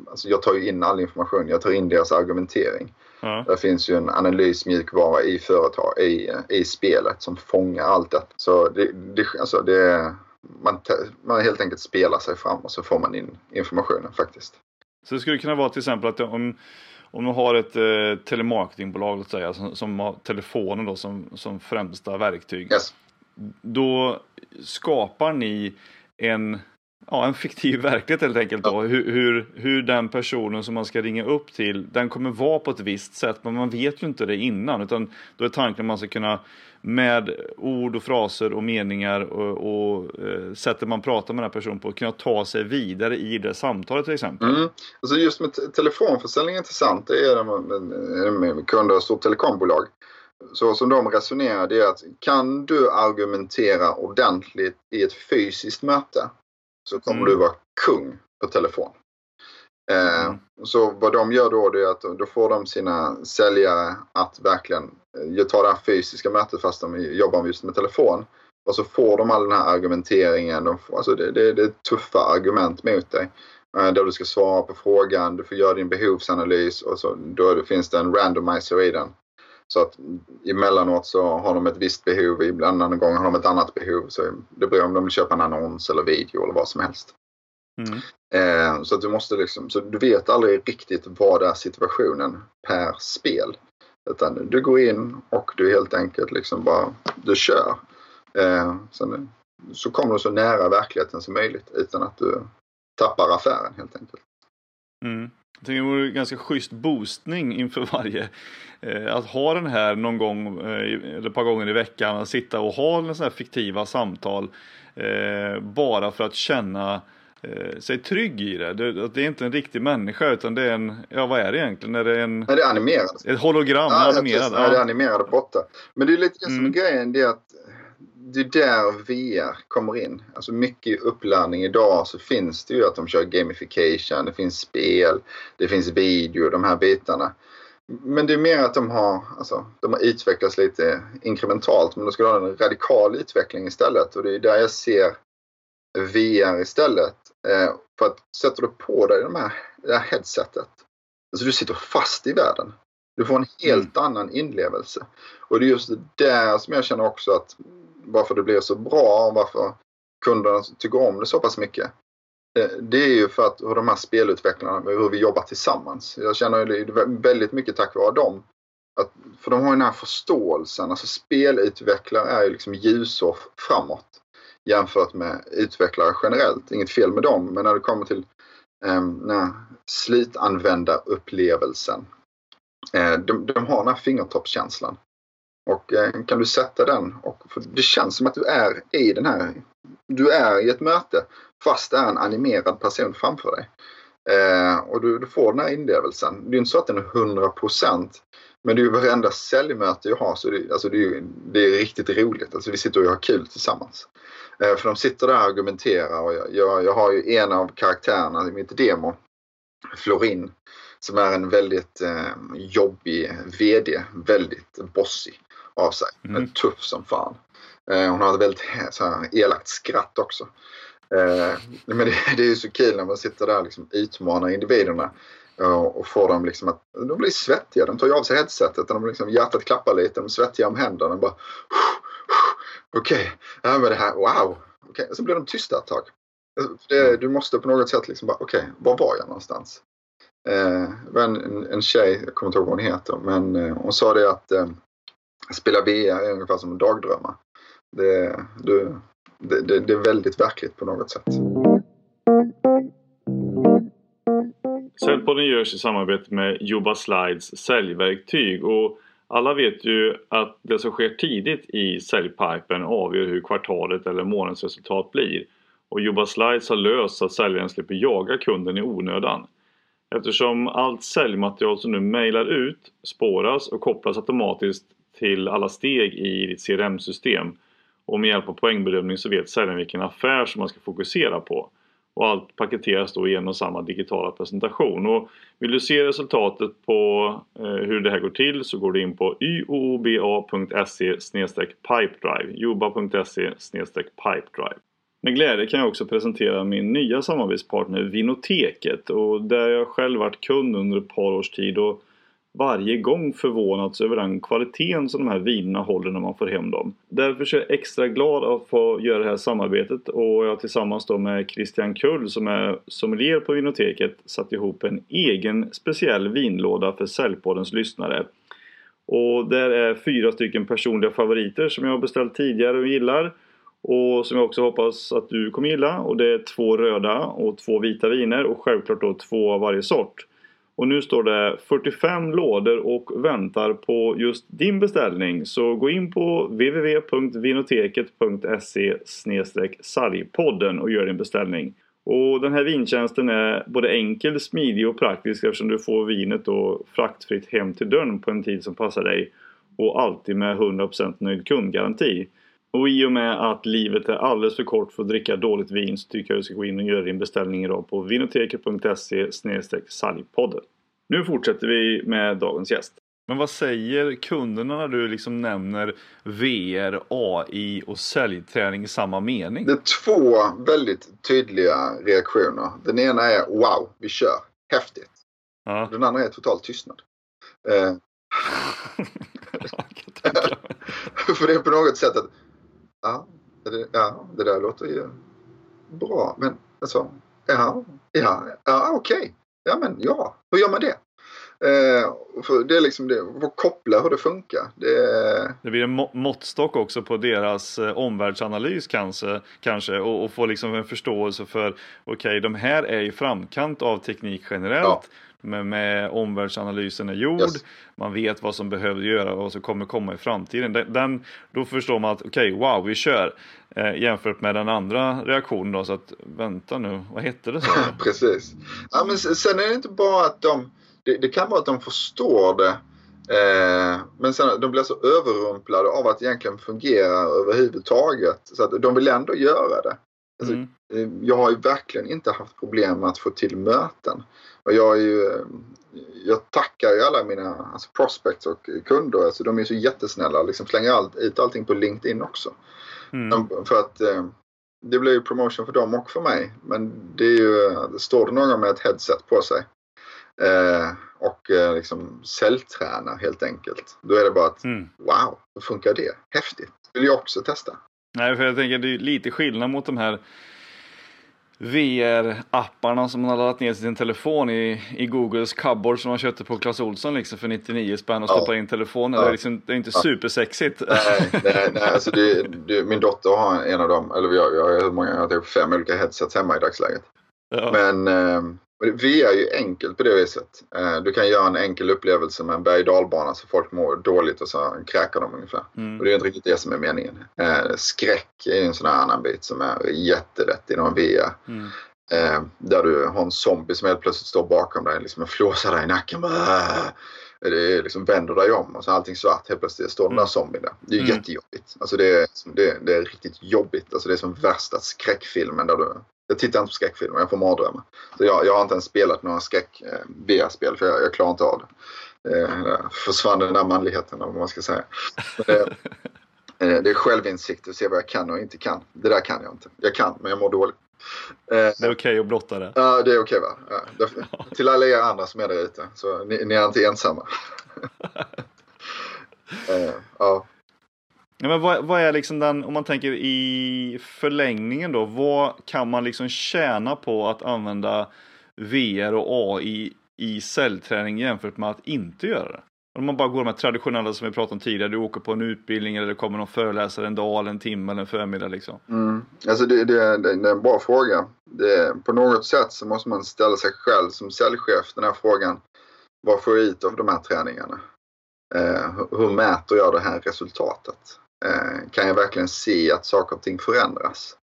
alltså jag tar ju in all information, jag tar in deras argumentering. Mm. Det finns ju en analysmjukvara i företag, i, i spelet som fångar allt detta. Så det, det, alltså det, man, man helt enkelt spelar sig fram och så får man in informationen faktiskt. Så det skulle kunna vara till exempel att om om du har ett eh, telemarketingbolag låt säga, som, som har telefonen då som, som främsta verktyg. Yes. Då skapar ni en, ja, en fiktiv verklighet helt enkelt. Då. Hur, hur, hur, den personen som man ska ringa upp till, den kommer vara på ett visst sätt. Men man vet ju inte det innan. Utan då är tanken att man ska kunna med ord och fraser och meningar och, och eh, sättet man pratar med den här personen på kunna ta sig vidare i det samtalet till exempel. Mm. Alltså just med telefonförsäljning är intressant. Det är det med kunder och stort telekombolag. Så som de resonerar det är att kan du argumentera ordentligt i ett fysiskt möte så kommer mm. du vara kung på telefon. Eh, mm. Så vad de gör då det är att då får de sina säljare att verkligen eh, ta det här fysiska mötet fast de jobbar just med telefon. Och så får de all den här argumenteringen. De får, alltså det, det, det är tuffa argument mot dig. Eh, där du ska svara på frågan, du får göra din behovsanalys och så, då finns det en randomizer i den. Så att emellanåt så har de ett visst behov, ibland andra gånger har de ett annat behov. Så det beror om de vill köpa en annons eller video eller vad som helst. Mm. Eh, så att du måste liksom, så du vet aldrig riktigt vad är situationen per spel. Utan du går in och du helt enkelt liksom bara, du kör. Eh, sen, så kommer du så nära verkligheten som möjligt utan att du tappar affären helt enkelt. Mm. Jag tänker det vore ganska schysst boostning inför varje. Eh, att ha den här någon gång eh, eller ett par gånger i veckan. Att sitta och ha en sån här fiktiva samtal. Eh, bara för att känna sig trygg i det. det. Det är inte en riktig människa utan det är en, ja vad är det egentligen? Är det en... Nej, det är animerat. Ett hologram, ja, animerad. Ja, det är animerade borta. Men det är lite det som är mm. grejen, det är att det är där VR kommer in. Alltså mycket upplärning uppladdning idag så finns det ju att de kör gamification, det finns spel, det finns video, de här bitarna. Men det är mer att de har, alltså, de har utvecklats lite inkrementalt men då ska du ha en radikal utveckling istället och det är där jag ser VR istället. Eh, för att sätter du på dig de här, det här headsetet, alltså du sitter fast i världen. Du får en helt mm. annan inlevelse. Och det är just det där som jag känner också att varför det blir så bra och varför kunderna tycker om det så pass mycket. Eh, det är ju för att hur de här spelutvecklarna, hur vi jobbar tillsammans. Jag känner det väldigt mycket tack vare dem. Att, för de har ju den här förståelsen. Alltså spelutvecklare är ju liksom ljusår framåt jämfört med utvecklare generellt. Inget fel med dem, men när det kommer till eh, slutanvändarupplevelsen. Eh, de, de har den här fingertoppskänslan. Och eh, kan du sätta den, och, det känns som att du är i den här, du är i ett möte fast det är en animerad person framför dig. Eh, och du, du, får den här inlevelsen. Det är inte så att den är 100% men det är ju varenda säljmöte jag har så det, alltså det, är, det är riktigt roligt. Alltså vi sitter och har kul tillsammans. Eh, för de sitter där och argumenterar och jag, jag, jag har ju en av karaktärerna i mitt demo, Florin, som är en väldigt eh, jobbig VD, väldigt bossig av sig. Mm. Tuff som fan. Eh, hon har ett väldigt så här, elakt skratt också. Eh, men det, det, är ju så kul när man sitter där och liksom utmanar individerna och, och får dem liksom att de blir svettiga. De tar ju av sig headsetet och de liksom, hjärtat klappar lite. De är svettiga om händerna. Bara, Okej, okay, men det här, wow. Okay. Så blir de tysta ett tag. Alltså, det, du måste på något sätt liksom bara, okej, okay, var var jag någonstans? Eh, det var en, en tjej, jag kommer inte ihåg vad hon heter, men eh, hon sa det att eh, spela VR är ungefär som dagdrömmar. dagdrömma. Det, det, det, det är väldigt verkligt på något sätt. Säljpodden görs i samarbete med Juba Slides säljverktyg och alla vet ju att det som sker tidigt i säljpipen avgör hur kvartalet eller månadens resultat blir. Och Juba Slides har löst så att säljaren slipper jaga kunden i onödan. Eftersom allt säljmaterial som du mejlar ut spåras och kopplas automatiskt till alla steg i ditt CRM-system. Och med hjälp av poängbedömning så vet säljaren vilken affär som man ska fokusera på. Och allt paketeras då i en och samma digitala presentation. Och vill du se resultatet på eh, hur det här går till så går du in på yooba.se pipedrive. yoba.se pipedrive. Med glädje kan jag också presentera min nya samarbetspartner Vinoteket och där jag själv varit kund under ett par års tid och varje gång förvånats över den kvaliteten som de här vinerna håller när man får hem dem. Därför är jag extra glad att få göra det här samarbetet och jag tillsammans då med Christian Kull som är sommelier på Vinoteket satt ihop en egen speciell vinlåda för Säljpoddens lyssnare. Och där är fyra stycken personliga favoriter som jag har beställt tidigare och gillar. Och som jag också hoppas att du kommer gilla. Och det är två röda och två vita viner och självklart då två av varje sort. Och nu står det 45 lådor och väntar på just din beställning. Så gå in på www.vinoteket.se sargpodden och gör din beställning. Och den här vintjänsten är både enkel, smidig och praktisk eftersom du får vinet då fraktfritt hem till dörren på en tid som passar dig. Och alltid med 100% nöjd kundgaranti. Och i och med att livet är alldeles för kort för att dricka dåligt vin så tycker jag att du ska gå in och göra din beställning idag på vinoteket.se saljpodden. Nu fortsätter vi med dagens gäst. Men vad säger kunderna när du liksom nämner VR, AI och säljträning i samma mening? Det är två väldigt tydliga reaktioner. Den ena är wow, vi kör, häftigt. Ja. Den andra är total tystnad. Eh. För det är på något sätt att ja, det, ja, det där låter ju bra. Men alltså, ja, ja, ja okej. Okay. Ja, men ja, hur gör man det? Eh, det är liksom det, att koppla hur det funkar. Det, det blir en måttstock också på deras eh, omvärldsanalys kanske, kanske och, och få liksom en förståelse för okej, okay, de här är i framkant av teknik generellt. Ja med, med omvärldsanalysen är gjord. Yes. Man vet vad som behöver göras och vad som kommer komma i framtiden. Den, den då förstår man att okej, okay, wow, vi kör. Eh, jämfört med den andra reaktionen då. Så att vänta nu, vad hette det så? Precis. Ja, men sen är det inte bara att de, det, det kan vara att de förstår det. Eh, men sen de blir så överrumplade av att det egentligen fungerar överhuvudtaget. Så att de vill ändå göra det. Alltså, mm. Eh, jag har ju verkligen inte haft problem med att få till möten. Och jag är ju, jag tackar ju alla mina alltså prospects och kunder. Alltså de är så jättesnälla. Liksom slänger allt, ut allting på LinkedIn också. Mm. För att eh, det blir ju promotion för dem och för mig. Men det är ju, står det någon med ett headset på sig eh, och eh, liksom säljtränar helt enkelt. Då är det bara att mm. wow, hur funkar det? Häftigt. Vill jag också testa. Nej, för jag tänker det är lite skillnad mot de här VR-apparna som man har laddat ner till sin telefon i, i Googles cupboard som man köpte på Clas Ohlson liksom för 99 spänn och stoppar ja. in telefonen. Ja. Det, är liksom, det är inte ja. supersexigt. Nej, nej, nej alltså det, det, min dotter har en av dem, eller jag, jag har hur många, jag har typ fem olika headsets hemma i dagsläget. Ja. Men eh, VR är ju enkelt på det viset. Eh, du kan göra en enkel upplevelse med en berg dalbana så folk mår dåligt och så kräker de ungefär. Mm. Och det är inte riktigt det som är meningen. Eh, skräck är en sån här annan bit som är jätterätt inom VR. Mm. Eh, där du har en zombie som helt plötsligt står bakom dig liksom och flåsar dig i nacken. Det är liksom vänder dig om och så är allting svart. Helt plötsligt står den där mm. zombien där. Det är mm. jättejobbigt. Alltså det, är, det, det, är riktigt jobbigt. Alltså det är som värsta skräckfilmen där du jag tittar inte på skräckfilmer, jag får mardrömmar. Så jag, jag har inte ens spelat några skräck eh, för jag, jag klarar inte av det. Eh, försvann den där manligheten eller vad man ska säga. Men, eh, eh, det är självinsikt att se vad jag kan och inte kan. Det där kan jag inte. Jag kan, men jag mår dåligt. Det är okej okay att blotta det. Ja, det är okej okay, va. Ja, därför, till alla er andra som är där ute. Så ni, ni är inte ensamma. ja. Ja, men vad, vad, är liksom den, om man tänker i förlängningen då, vad kan man liksom tjäna på att använda VR och AI i cellträning jämfört med att inte göra det? Om man bara går med traditionella som vi pratade om tidigare, du åker på en utbildning eller det kommer någon föreläsare en dag eller en timme eller en förmiddag liksom. Mm. Alltså det, det, det, det är en bra fråga. Det, på något sätt så måste man ställa sig själv som säljchef den här frågan. Vad får jag ut av de här träningarna? Eh, hur mäter jag det här resultatet? Eh, kan jag verkligen se att saker och ting förändras?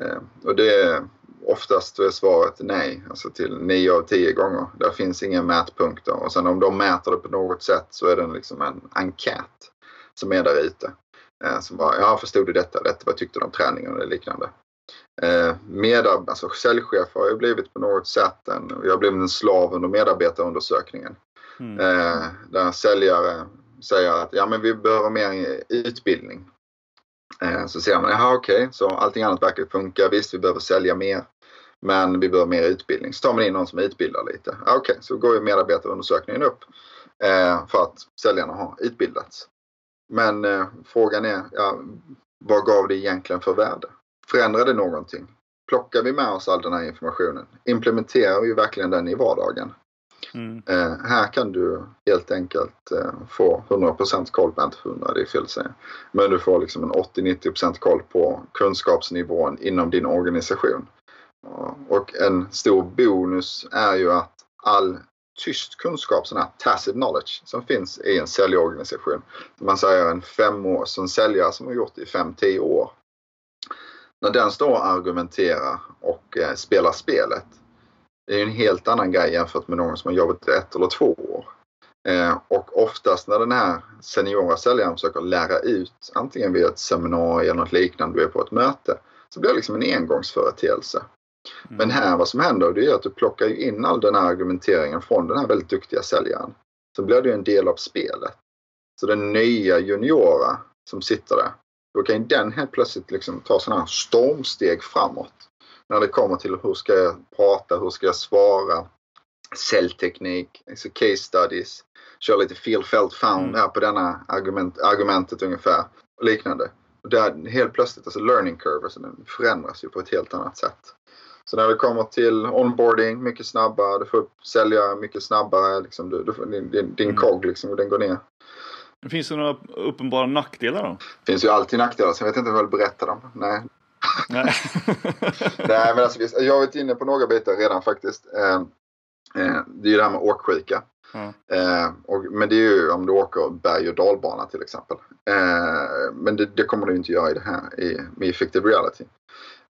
Eh, och det är oftast är svaret nej, alltså till 9 av 10 gånger. Där finns inga mätpunkter och sen om de mäter det på något sätt så är det liksom en enkät som är där ute. Eh, som bara, ja förstod du detta, detta, vad tyckte du om träningen och liknande. Alltså säljchef har ju blivit på något sätt en, jag har blivit en slav under medarbetarundersökningen. Mm. Där säljare säger att ja men vi behöver mer utbildning. Eh, så ser man, jaha okej, okay. så allting annat verkar funka. Visst, vi behöver sälja mer. Men vi behöver mer utbildning. Så tar man in någon som utbildar lite. Okej, okay, så går ju medarbetarundersökningen upp. Eh, för att säljarna har utbildats. Men eh, frågan är, ja, vad gav det egentligen för värde? Förändrar det någonting? Plockar vi med oss all den här informationen? Implementerar vi verkligen den i vardagen? Mm. Eh, här kan du helt enkelt eh, få 100% koll, på, inte 100 det är fel att säga. Men du får liksom en 80-90% koll på kunskapsnivån inom din organisation. Eh, och en stor bonus är ju att all tyst kunskap, sån här tacit knowledge, som finns i en säljorganisation. Man säger en femårs, som säljare som har gjort det i 5-10 år. När den står och argumenterar och eh, spelar spelet, det är en helt annan grej jämfört med någon som har jobbat ett eller två år. Eh, och oftast när den här seniora säljaren försöker lära ut, antingen via ett seminarium eller något liknande, du är på ett möte, så blir det liksom en engångsföreteelse. Mm. Men här vad som händer det är att du plockar in all den här argumenteringen från den här väldigt duktiga säljaren. Så blir det en del av spelet. Så den nya juniora som sitter där, då kan den helt plötsligt liksom ta sådana här stormsteg framåt. När det kommer till hur ska jag prata, hur ska jag svara, säljteknik, alltså case studies, köra lite feel felt found mm. här på denna argument, argumentet ungefär och liknande. Och där helt plötsligt, alltså learning curve, alltså den förändras ju på ett helt annat sätt. Så när det kommer till onboarding mycket snabbare, du får upp säljare mycket snabbare. Liksom, du, du din din, din mm. cog liksom, den går ner. Finns det några uppenbara nackdelar då? Det finns ju alltid nackdelar, så jag vet inte om jag vill berätta dem. Nej. Nej. Nej men alltså, jag har varit inne på några bitar redan faktiskt. Eh, eh, det är ju det här med åksjuka. Mm. Eh, och, men det är ju om du åker berg och dalbana till exempel. Eh, men det, det, kommer du inte göra i det här i, med effective reality.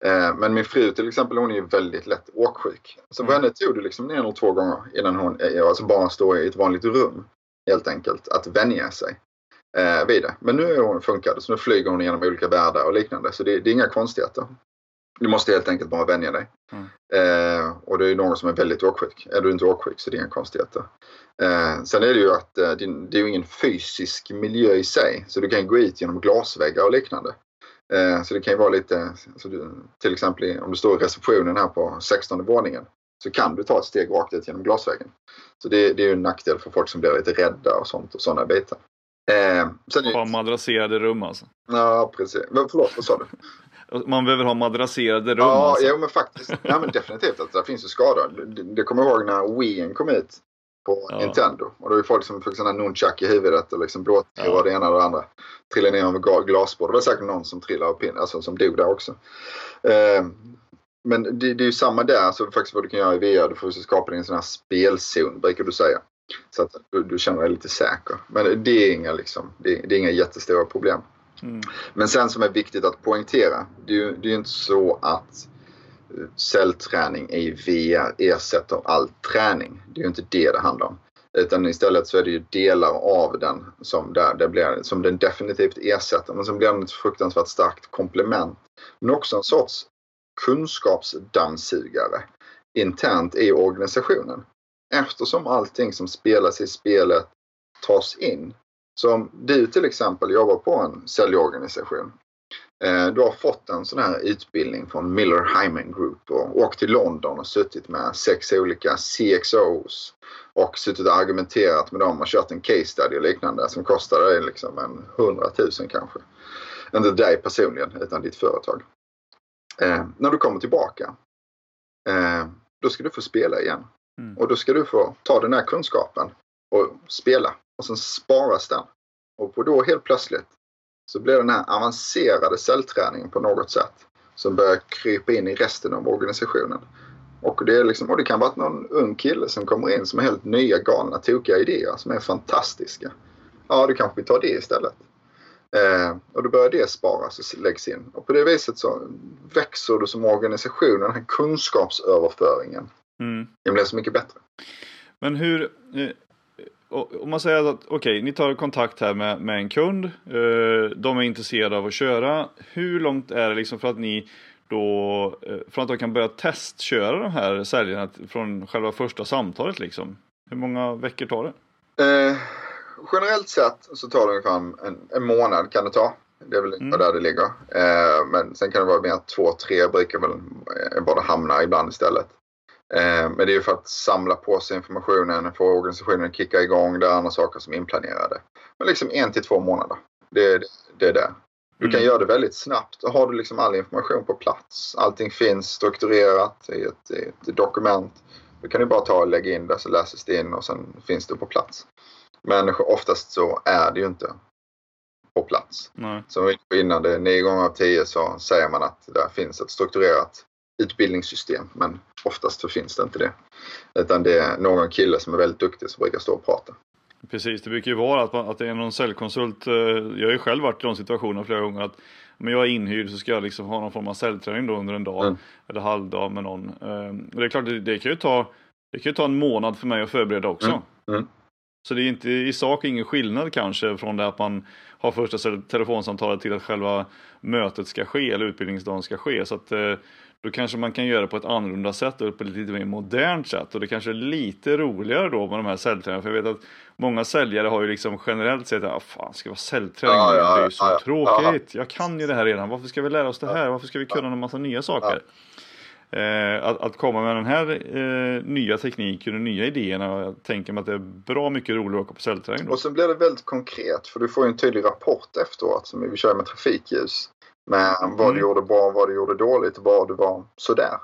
Eh, men min fru till exempel hon är ju väldigt lätt åksjuk. Så mm. henne tog det liksom en eller två gånger innan hon alltså bara står i ett vanligt rum. Helt enkelt att vänja sig eh, vid det. Men nu är hon funkad så nu flyger hon genom olika världar och liknande. Så det, det är inga konstigheter. Du måste helt enkelt bara vänja dig. Mm. Eh, och det är någon som är väldigt åksjuk. Är du inte åksjuk så det är inga konstigheter. Eh, sen är det ju att eh, det är ju ingen fysisk miljö i sig. Så du kan gå ut genom glasväggar och liknande. Eh, så det kan ju vara lite, du, till exempel om du står i receptionen här på 16 våningen så kan du ta ett steg rakt ut genom glasväggen. Så det, det är ju en nackdel för folk som blir lite rädda och sånt och sådana bitar. Eh, sen ha madrasserade rum alltså? Ja, precis. Men förlåt, vad sa du? Man behöver ha madrasserade rum Ja, alltså. ja men faktiskt. Ja, men definitivt. Att det finns ju skador. Det, det kommer jag ihåg när Wien kom ut på ja. Nintendo. Och då är folk som fick sådana nunchuck i huvudet och liksom blåtår ja. det ena och det andra. Trillade ner över glasbord. Det var säkert någon som trillade och pin, alltså som dog där också. Eh, men det, det, är ju samma där, så faktiskt vad du kan göra i VR. Du får skapa din sån här spelzon, brukar du säga. Så att du, du känner dig lite säker. Men det är inga, liksom, det, det är inga jättestora problem. Mm. Men sen som är viktigt att poängtera, det är ju det är inte så att cellträning i VR ersätter all träning. Det är ju inte det det handlar om. Utan istället så är det ju delar av den som, där det blir, som den definitivt ersätter. Men som blir den ett fruktansvärt starkt komplement. Men också en sorts kunskapsdammsugare internt i organisationen. Eftersom allting som spelas i spelet tas in. Som om du till exempel jobbar på en säljorganisation eh, du har fått en sån här utbildning från Miller Hyman Group och åkt till London och suttit med sex olika CXOs och suttit och argumenterat med dem och kört en case study och liknande som kostade dig liksom en hundratusen kanske. Inte dig personligen utan ditt företag. Eh, när du kommer tillbaka eh, då ska du få spela igen. Mm. Och då ska du få ta den här kunskapen och spela och sen sparas den. Och då helt plötsligt så blir den här avancerade cellträningen på något sätt som börjar krypa in i resten av organisationen. Och det, är liksom, och det kan vara någon ung kille som kommer in som har helt nya galna tokiga idéer som är fantastiska. Ja, du kanske vi tar det istället. Eh, och då börjar det sparas och läggs in. Och på det viset så växer du som organisation, den här kunskapsöverföringen. Mm. Den blir så mycket bättre. Men hur, eh, om man säger att okej, okay, ni tar kontakt här med, med en kund. Eh, de är intresserade av att köra. Hur långt är det liksom för att ni då, eh, från att de kan börja testköra de här säljarna från själva första samtalet liksom? Hur många veckor tar det? Eh, generellt sett så tar det ungefär en, en månad kan det ta. Det är väl mm. där det ligger. Eh, men sen kan det vara mer två, tre brukar väl bara hamna ibland istället. Eh, men det är ju för att samla på sig informationen, få organisationen att kicka igång. Det är andra saker som är inplanerade. Men liksom en till två månader. Det, det, är det. Du kan mm. göra det väldigt snabbt. Då har du liksom all information på plats. Allting finns strukturerat i ett, i ett dokument. Då kan du bara ta och lägga in det så läses det in och sen finns det på plats. Men oftast så är det ju inte på plats. Nej. Som innan, det nio gånger av tio så säger man att det finns ett strukturerat utbildningssystem. Men oftast så finns det inte det. Utan det är någon kille som är väldigt duktig som brukar stå och prata. Precis, det brukar ju vara att, att det är någon säljkonsult. Eh, jag har ju själv varit i de situationerna flera gånger. att men jag är inhyrd så ska jag liksom ha någon form av säljträning då under en dag mm. eller halvdag med någon. Eh, och det är klart, det, det, kan ju ta, det kan ju ta en månad för mig att förbereda också. Mm. Mm. Så det är inte i sak ingen skillnad kanske från det att man har första telefonsamtalet till att själva mötet ska ske eller utbildningsdagen ska ske. Så att eh, då kanske man kan göra det på ett annorlunda sätt och på ett lite mer modernt sätt. Och det kanske är lite roligare då med de här säljtränarna. För jag vet att många säljare har ju liksom generellt sett att ah, fan, ska vara säljträning? Ja, ja, det är ju så ja, tråkigt. Jag kan ju det här redan. Varför ska vi lära oss det här? Varför ska vi kunna en massa nya saker? Eh, att, att, komma med den här eh, nya tekniken och nya idéerna. Jag tänker mig att det är bra mycket roligare att åka på säljträning. Och sen blir det väldigt konkret för du får ju en tydlig rapport efteråt som vi kör med trafikljus. Med vad mm. du gjorde bra, vad du gjorde dåligt, vad du var sådär.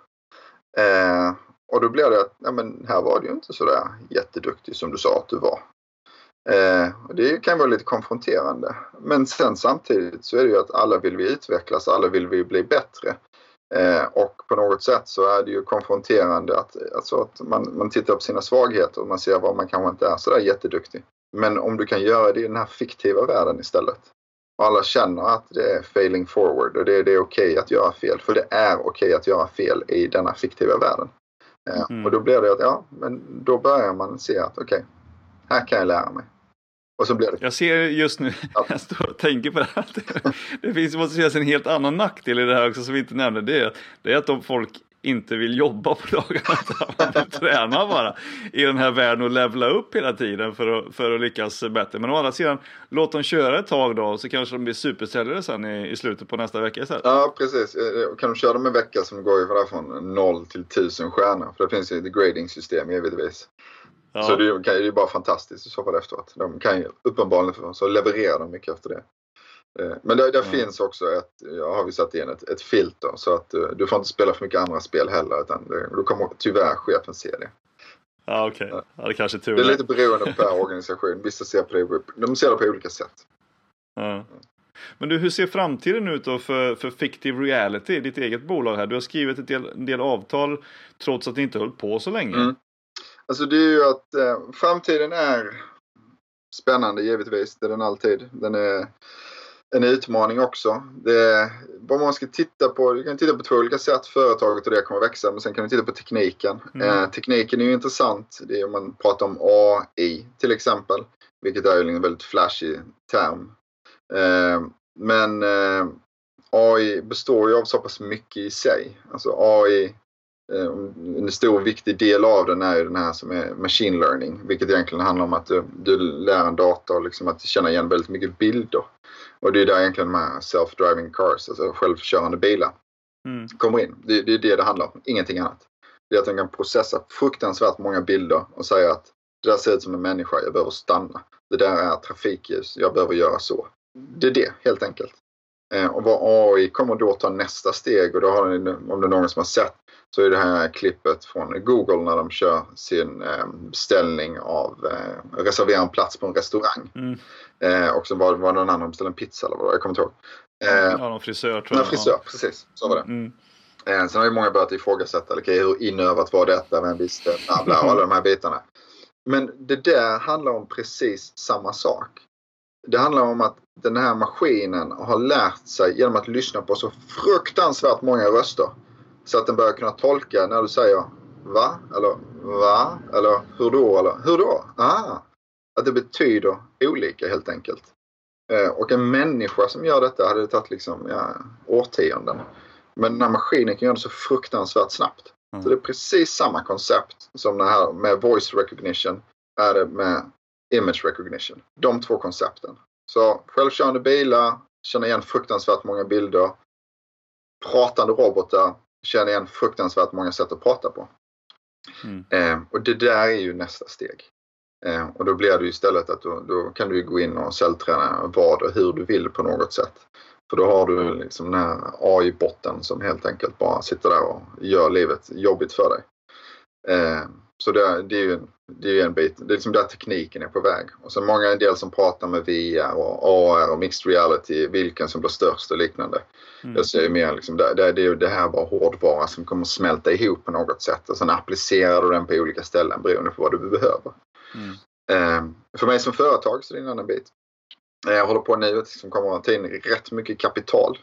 Eh, och då blir det att, ja men här var du ju inte sådär jätteduktig som du sa att du var. Eh, det kan vara lite konfronterande. Men sen samtidigt så är det ju att alla vill vi utvecklas, alla vill vi bli bättre. Eh, och på något sätt så är det ju konfronterande att, alltså att man, man tittar på sina svagheter och man ser var man kanske inte är sådär jätteduktig. Men om du kan göra det i den här fiktiva världen istället. Alla känner att det är failing forward och det, det är okej okay att göra fel. För det är okej okay att göra fel i denna fiktiva världen. Eh, mm. Och då blir det att, ja, men då börjar man se att okej, okay, här kan jag lära mig. Och så blir det. Jag ser just nu, ja. jag står och tänker på det här. Det, det finns, måste finnas en helt annan nackdel i det här också som vi inte nämnde. Det är, det är att om folk inte vill jobba på dagarna man vill träna bara i den här världen och levla upp hela tiden för att, för att lyckas bättre. Men å andra sidan, låt dem köra ett tag då så kanske de blir supersäljare sen i, i slutet på nästa vecka istället. Ja, precis. Eh, kan de köra dem en vecka som går ju från 0 till 1000 stjärnor. För det finns ju ett grading-system givetvis. Ja. Så det, är bara fantastiskt i så fall efteråt. De kan ju uppenbarligen så levererar de mycket efter det. Eh, men där, där mm. finns också ett, ja, har vi satt in ett, ett filter så att uh, du får inte spela för mycket andra spel heller utan det, då kommer tyvärr chefen se det. Ja okej, okay. ja, det kanske är tur. Det är lite beroende per organisation. Vissa ser på det, de ser det på olika sätt. Ja. Men du, hur ser framtiden ut då för, för Fictive Reality, ditt eget bolag här? Du har skrivit ett del, en del avtal trots att ni inte höll på så länge. Mm. Alltså det är ju att eh, framtiden är spännande givetvis. Det är den alltid. Den är en utmaning också. Det, vad man ska titta på, du kan titta på två olika sätt. Företaget och det kommer växa, men sen kan du titta på tekniken. Mm. Eh, tekniken är ju intressant. Det är om man pratar om AI till exempel, vilket är en väldigt flashig term. Eh, men eh, AI består ju av så pass mycket i sig. Alltså AI Eh, en stor viktig del av den är ju den här som är machine learning. Vilket egentligen handlar om att du, du lär en dator liksom att känna igen väldigt mycket bilder. Och det är där egentligen de här self-driving cars, alltså självkörande bilar, mm. kommer in. Det, det, är det det handlar om, ingenting annat. Det är att den kan processa fruktansvärt många bilder och säga att det där ser ut som en människa, jag behöver stanna. Det där är trafikljus, jag behöver göra så. Det är det helt enkelt. Eh, och vad AI kommer då ta nästa steg och då har ni, om det är någon som har sett så är det här klippet från Google när de kör sin eh, beställning av, eh, reservera en plats på en restaurang. Mm. Eh, och så var, var det någon annan beställde en pizza eller vad jag kommer inte ihåg. Eh, ja, någon frisör tror jag. frisör, ja. precis. Så var det. Mm. Eh, sen har ju många börjat ifrågasätta, okay, hur inövat var detta, vem visste, bla, bla, alla de här bitarna. Men det där handlar om precis samma sak. Det handlar om att den här maskinen har lärt sig genom att lyssna på så fruktansvärt många röster. Så att den börjar kunna tolka när du säger va? Eller va? Eller hur då? Eller hur då? Ah, Att det betyder olika helt enkelt. Eh, och en människa som gör detta hade det tagit liksom, ja, årtionden. Men den här maskinen kan göra det så fruktansvärt snabbt. Mm. Så det är precis samma koncept som det här med voice recognition är det med image recognition. De två koncepten. Så självkörande bilar känner igen fruktansvärt många bilder. Pratande robotar känner igen fruktansvärt många sätt att prata på. Mm. Eh, och det där är ju nästa steg. Eh, och då blir det istället att då, då kan du gå in och cellträna vad och hur du vill på något sätt. För då har du liksom den här AI-botten som helt enkelt bara sitter där och gör livet jobbigt för dig. Eh, så det, det, är ju det är en bit, det är liksom där tekniken är på väg. Och så många en del som pratar med VR och AR och mixed reality, vilken som blir störst och liknande. Mm. Jag ser mer liksom, det, det, det, det här bara hårdvara som kommer smälta ihop på något sätt och sen applicerar du den på olika ställen beroende på vad du behöver. Mm. Eh, för mig som företag så är det en annan bit. Eh, jag håller på nu att liksom kommer att ta in rätt mycket kapital.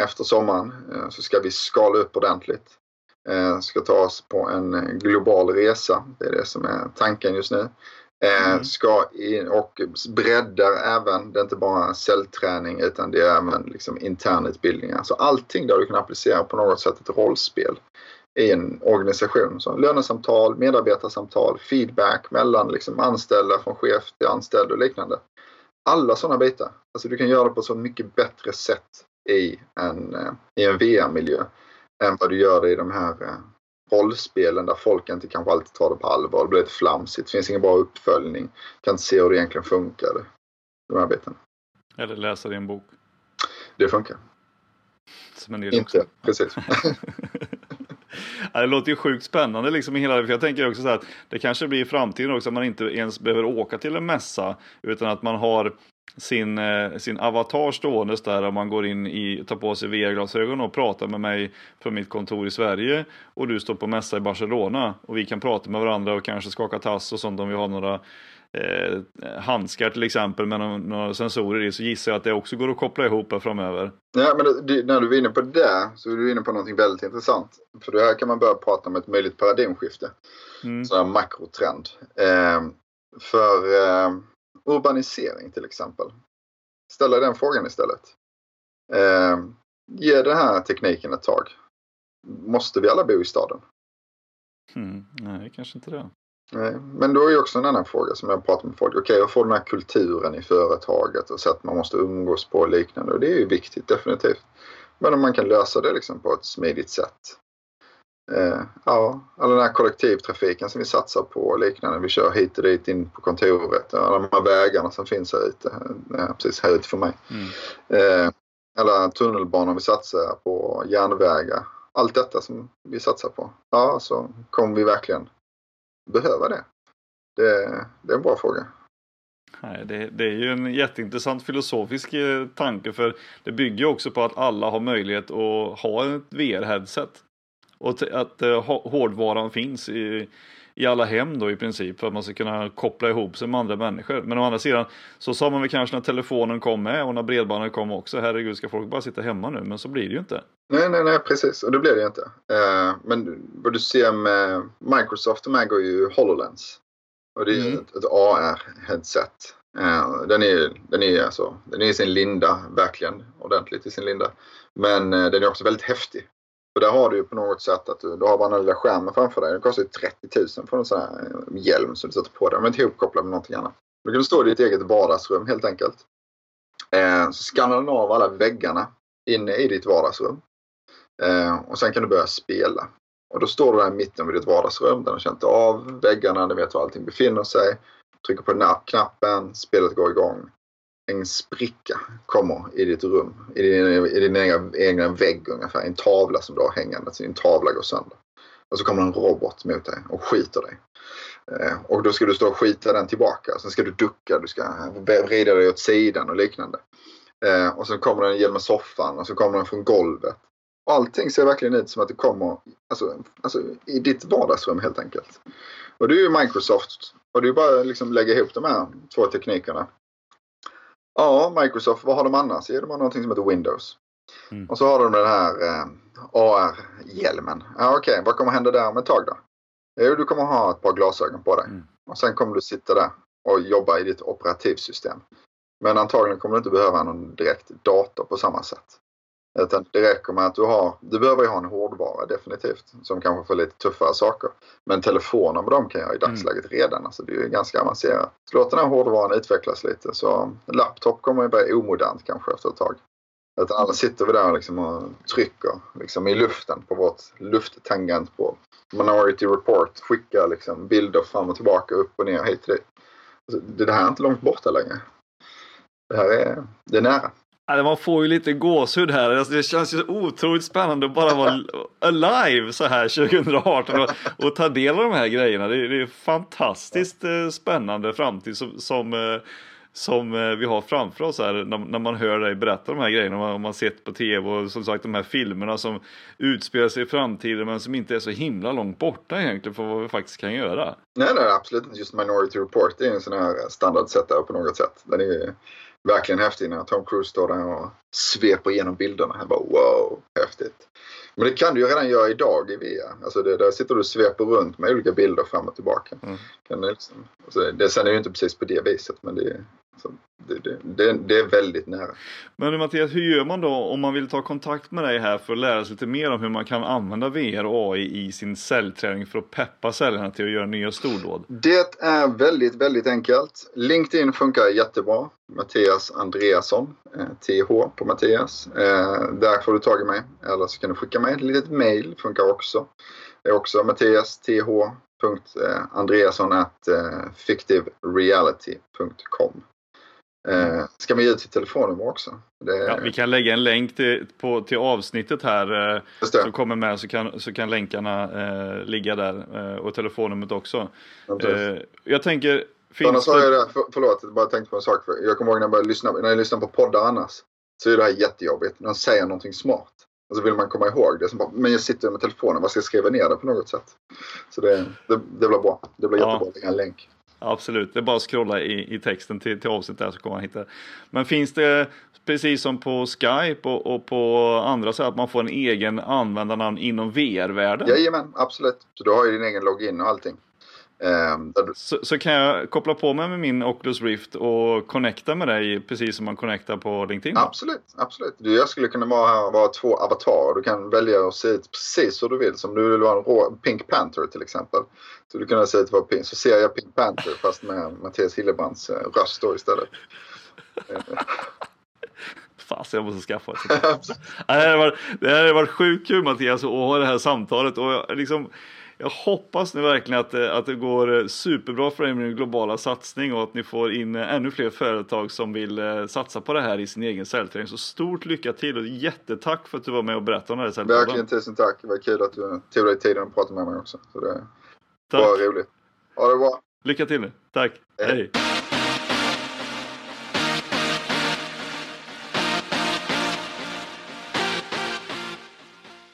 Efter sommaren eh, så ska vi skala upp ordentligt. Eh, ska ta oss på en global resa. Det är det som är tanken just nu. Mm. Ska in och breddar även, det är inte bara cellträning utan det är även liksom internutbildningar. Så allting där du kan applicera på något sätt ett rollspel i en organisation. Så lönesamtal, medarbetarsamtal, feedback mellan liksom anställda från chef till anställd och liknande. Alla sådana bitar. Alltså du kan göra det på så mycket bättre sätt i en, eh, i en VR-miljö än vad du gör i de här eh, rollspelen där folk inte kanske alltid tar det på allvar. Det blir lite flamsigt. Det finns ingen bra uppföljning. Kan inte se hur det egentligen funkar. De här bitarna. Eller läsa din bok. Det funkar. Inte, också. precis. det låter ju sjukt spännande liksom i hela för jag tänker också så att det kanske blir i framtiden också att man inte ens behöver åka till en mässa utan att man har sin, eh, sin avatar ståendes där och man går in i, tar på sig VR-glasögon och pratar med mig från mitt kontor i Sverige och du står på mässa i Barcelona och vi kan prata med varandra och kanske skaka tass och sånt om vi har några eh, handskar till exempel med några, några sensorer i så gissar jag att det också går att koppla ihop här framöver. Ja, men det, när du är inne på det så är du inne på någonting väldigt intressant. För det här kan man börja prata om ett möjligt paradigmskifte. Mm. Sån här makrotrend. Eh, för eh, urbanisering till exempel. Ställa den frågan istället. Eh, ge den här tekniken ett tag. Måste vi alla bo i staden? Mm, nej, kanske inte det. Nej, men då är ju också en annan fråga som jag pratar med folk. Okej, okay, jag får den här kulturen i företaget och sätt man måste umgås på och liknande. Och det är ju viktigt, definitivt. Men om man kan lösa det liksom på ett smidigt sätt. Eh, ja, all den här kollektivtrafiken som vi satsar på och liknande. Vi kör hit och dit in på kontoret. Alla de här vägarna som finns här ute. Eh, precis här ute för mig. Mm. Eh, alla tunnelbanor vi satsar på, järnvägar. Allt detta som vi satsar på. Ja, så kommer vi verkligen behöva det? Det, det är en bra fråga. Nej, det, det, är ju en jätteintressant filosofisk eh, tanke för det bygger också på att alla har möjlighet att ha ett VR-headset. Och att uh, hårdvaran finns i, i alla hem då i princip för att man ska kunna koppla ihop sig med andra människor. Men å andra sidan så sa man väl kanske när telefonen kom med och när bredbandet kom också. Herregud, ska folk bara sitta hemma nu? Men så blir det ju inte. Nej, nej, nej, precis. Och det blir det inte. Uh, men vad du ser med Microsoft, de äger ju HoloLens. Och det är mm. ett, ett AR-headset. Uh, den är, den, är alltså, den är i sin linda, verkligen ordentligt i sin linda. Men den är också väldigt häftig. För där har du ju på något sätt att du, du har bara den lilla skärmen framför dig. Den kostar ju 30 000 för en sån här eh, hjälm som du sätter på dig. Den är inte ihopkopplad med någonting annat. Du kan stå i ditt eget vardagsrum helt enkelt. Eh, så skannar den av alla väggarna inne i ditt vardagsrum. Eh, och sen kan du börja spela. Och då står du där i mitten vid ditt vardagsrum. Den har känt av väggarna, den vet var allting befinner sig. Trycker på knappen, spelet går igång en spricka kommer i ditt rum, i din, i din egna, egna vägg ungefär. En tavla som du har hängande, så din tavla går sönder. Och så kommer en robot mot dig och skiter dig. Eh, och då ska du stå och skita den tillbaka. Sen ska du ducka, du ska vrida dig åt sidan och liknande. Eh, och så kommer den genom soffan och så kommer den från golvet. Och allting ser verkligen ut som att det kommer alltså, alltså, i ditt vardagsrum helt enkelt. Och det är ju Microsoft. Och det är bara att liksom lägga ihop de här två teknikerna. Ja, Microsoft, vad har de annars? Jo, de har någonting som heter Windows. Mm. Och så har de den här eh, AR-hjälmen. Ja, Okej, okay. vad kommer hända där om ett tag då? Jo, du kommer ha ett par glasögon på dig. Mm. Och sen kommer du sitta där och jobba i ditt operativsystem. Men antagligen kommer du inte behöva någon direkt dator på samma sätt. Utan det räcker med att du har, du behöver ju ha en hårdvara definitivt som kanske får lite tuffare saker. Men telefoner med dem kan jag i dagsläget mm. redan. Alltså det är ju ganska avancerat. Så låt den här hårdvaran utvecklas lite så laptop kommer ju bli omodernt kanske efter ett tag. Att alla sitter vi där liksom och trycker liksom i luften på vårt lufttangentbord. Minority Report skickar liksom bilder fram och tillbaka, upp och ner, hit och dit. Alltså, det här är inte långt borta längre. Det här är, det är nära. Ja, man får ju lite gåshud här. Alltså, det känns ju otroligt spännande att bara vara alive så här 2018 och, och ta del av de här grejerna. Det, det är fantastiskt eh, spännande framtid som, som, eh, som eh, vi har framför oss här när, när man hör dig berätta de här grejerna. Man, man sett på tv och som sagt de här filmerna som utspelar sig i framtiden men som inte är så himla långt borta egentligen för vad vi faktiskt kan göra. Nej, nej, absolut inte. Just Minority Report det är en sån här standard setup på något sätt. Den är verkligen häftig när Tom Cruise står där och sveper igenom bilderna. Jag bara wow, häftigt. Men det kan du ju redan göra idag i VR. Alltså det, där sitter du och sveper runt med olika bilder fram och tillbaka. Mm. Kan det, liksom, alltså det, sen är det ju inte precis på det viset men det, det, det, det, är väldigt nära. Men Mattias, hur gör man då om man vill ta kontakt med dig här för att lära sig lite mer om hur man kan använda VR och AI i sin säljträning för att peppa säljarna till att göra nya stordåd? Det är väldigt, väldigt enkelt. LinkedIn funkar jättebra. Mattias Andreasson, eh, TH på Mattias. Eh, där får du tag i mig. Eller så kan du skicka mig ett litet mail, funkar också. Det är också Mattias TH Andreasson at eh, ska man ge sitt telefonnummer också? Det... Ja, vi kan lägga en länk till, på, till avsnittet här eh, som kommer med så kan, så kan länkarna eh, ligga där eh, och telefonnumret också. Eh, jag tänker... Finns annars det... jag för, förlåt, jag bara tänkte på en sak. För jag kommer ihåg när jag började lyssna, när jag lyssnar på poddar annars. Så är det här jättejobbigt. När de säger någonting smart. Och så vill man komma ihåg det. Bara, men jag sitter med telefonen, vad ska jag skriva ner det på något sätt? Så det, det, det blir bra. Det blir ja. jättebra att lägga en länk. Absolut, det är bara att scrolla i, i texten till, till avsnittet där så kommer man hitta Men finns det, precis som på Skype och, och på andra sätt, att man får en egen användarnamn inom VR-världen? Jajamän, absolut. Så du har ju din egen login och allting. Um, så, så, kan jag koppla på mig med min Oculus Rift och connecta med dig precis som man connectar på LinkedIn? Absolut, absolut. Du, jag skulle kunna vara, vara två avatarer. Du kan välja att se ut precis hur du vill. Som du vill vara en rå, Pink Panther till exempel. Så du kan se ut vara Pink, så ser jag Pink Panther fast med Mattias Hillebrands eh, röst då istället. Fasen, jag måste skaffa ett det. här varit, det här har varit sjukt kul Mattias att ha det här samtalet. Och jag, liksom, jag hoppas nu verkligen att, att det går superbra för er med din globala satsning och att ni får in ännu fler företag som vill eh, satsa på det här i sin egen säljträning. Så stort lycka till och jättetack för att du var med och berättade om det här säljpodden. Verkligen tusen tack. Det var kul att du tog dig tiden att prata med mig också. Så det tack. var roligt. Ha det bra. Lycka till nu. Tack. Hej. Hej.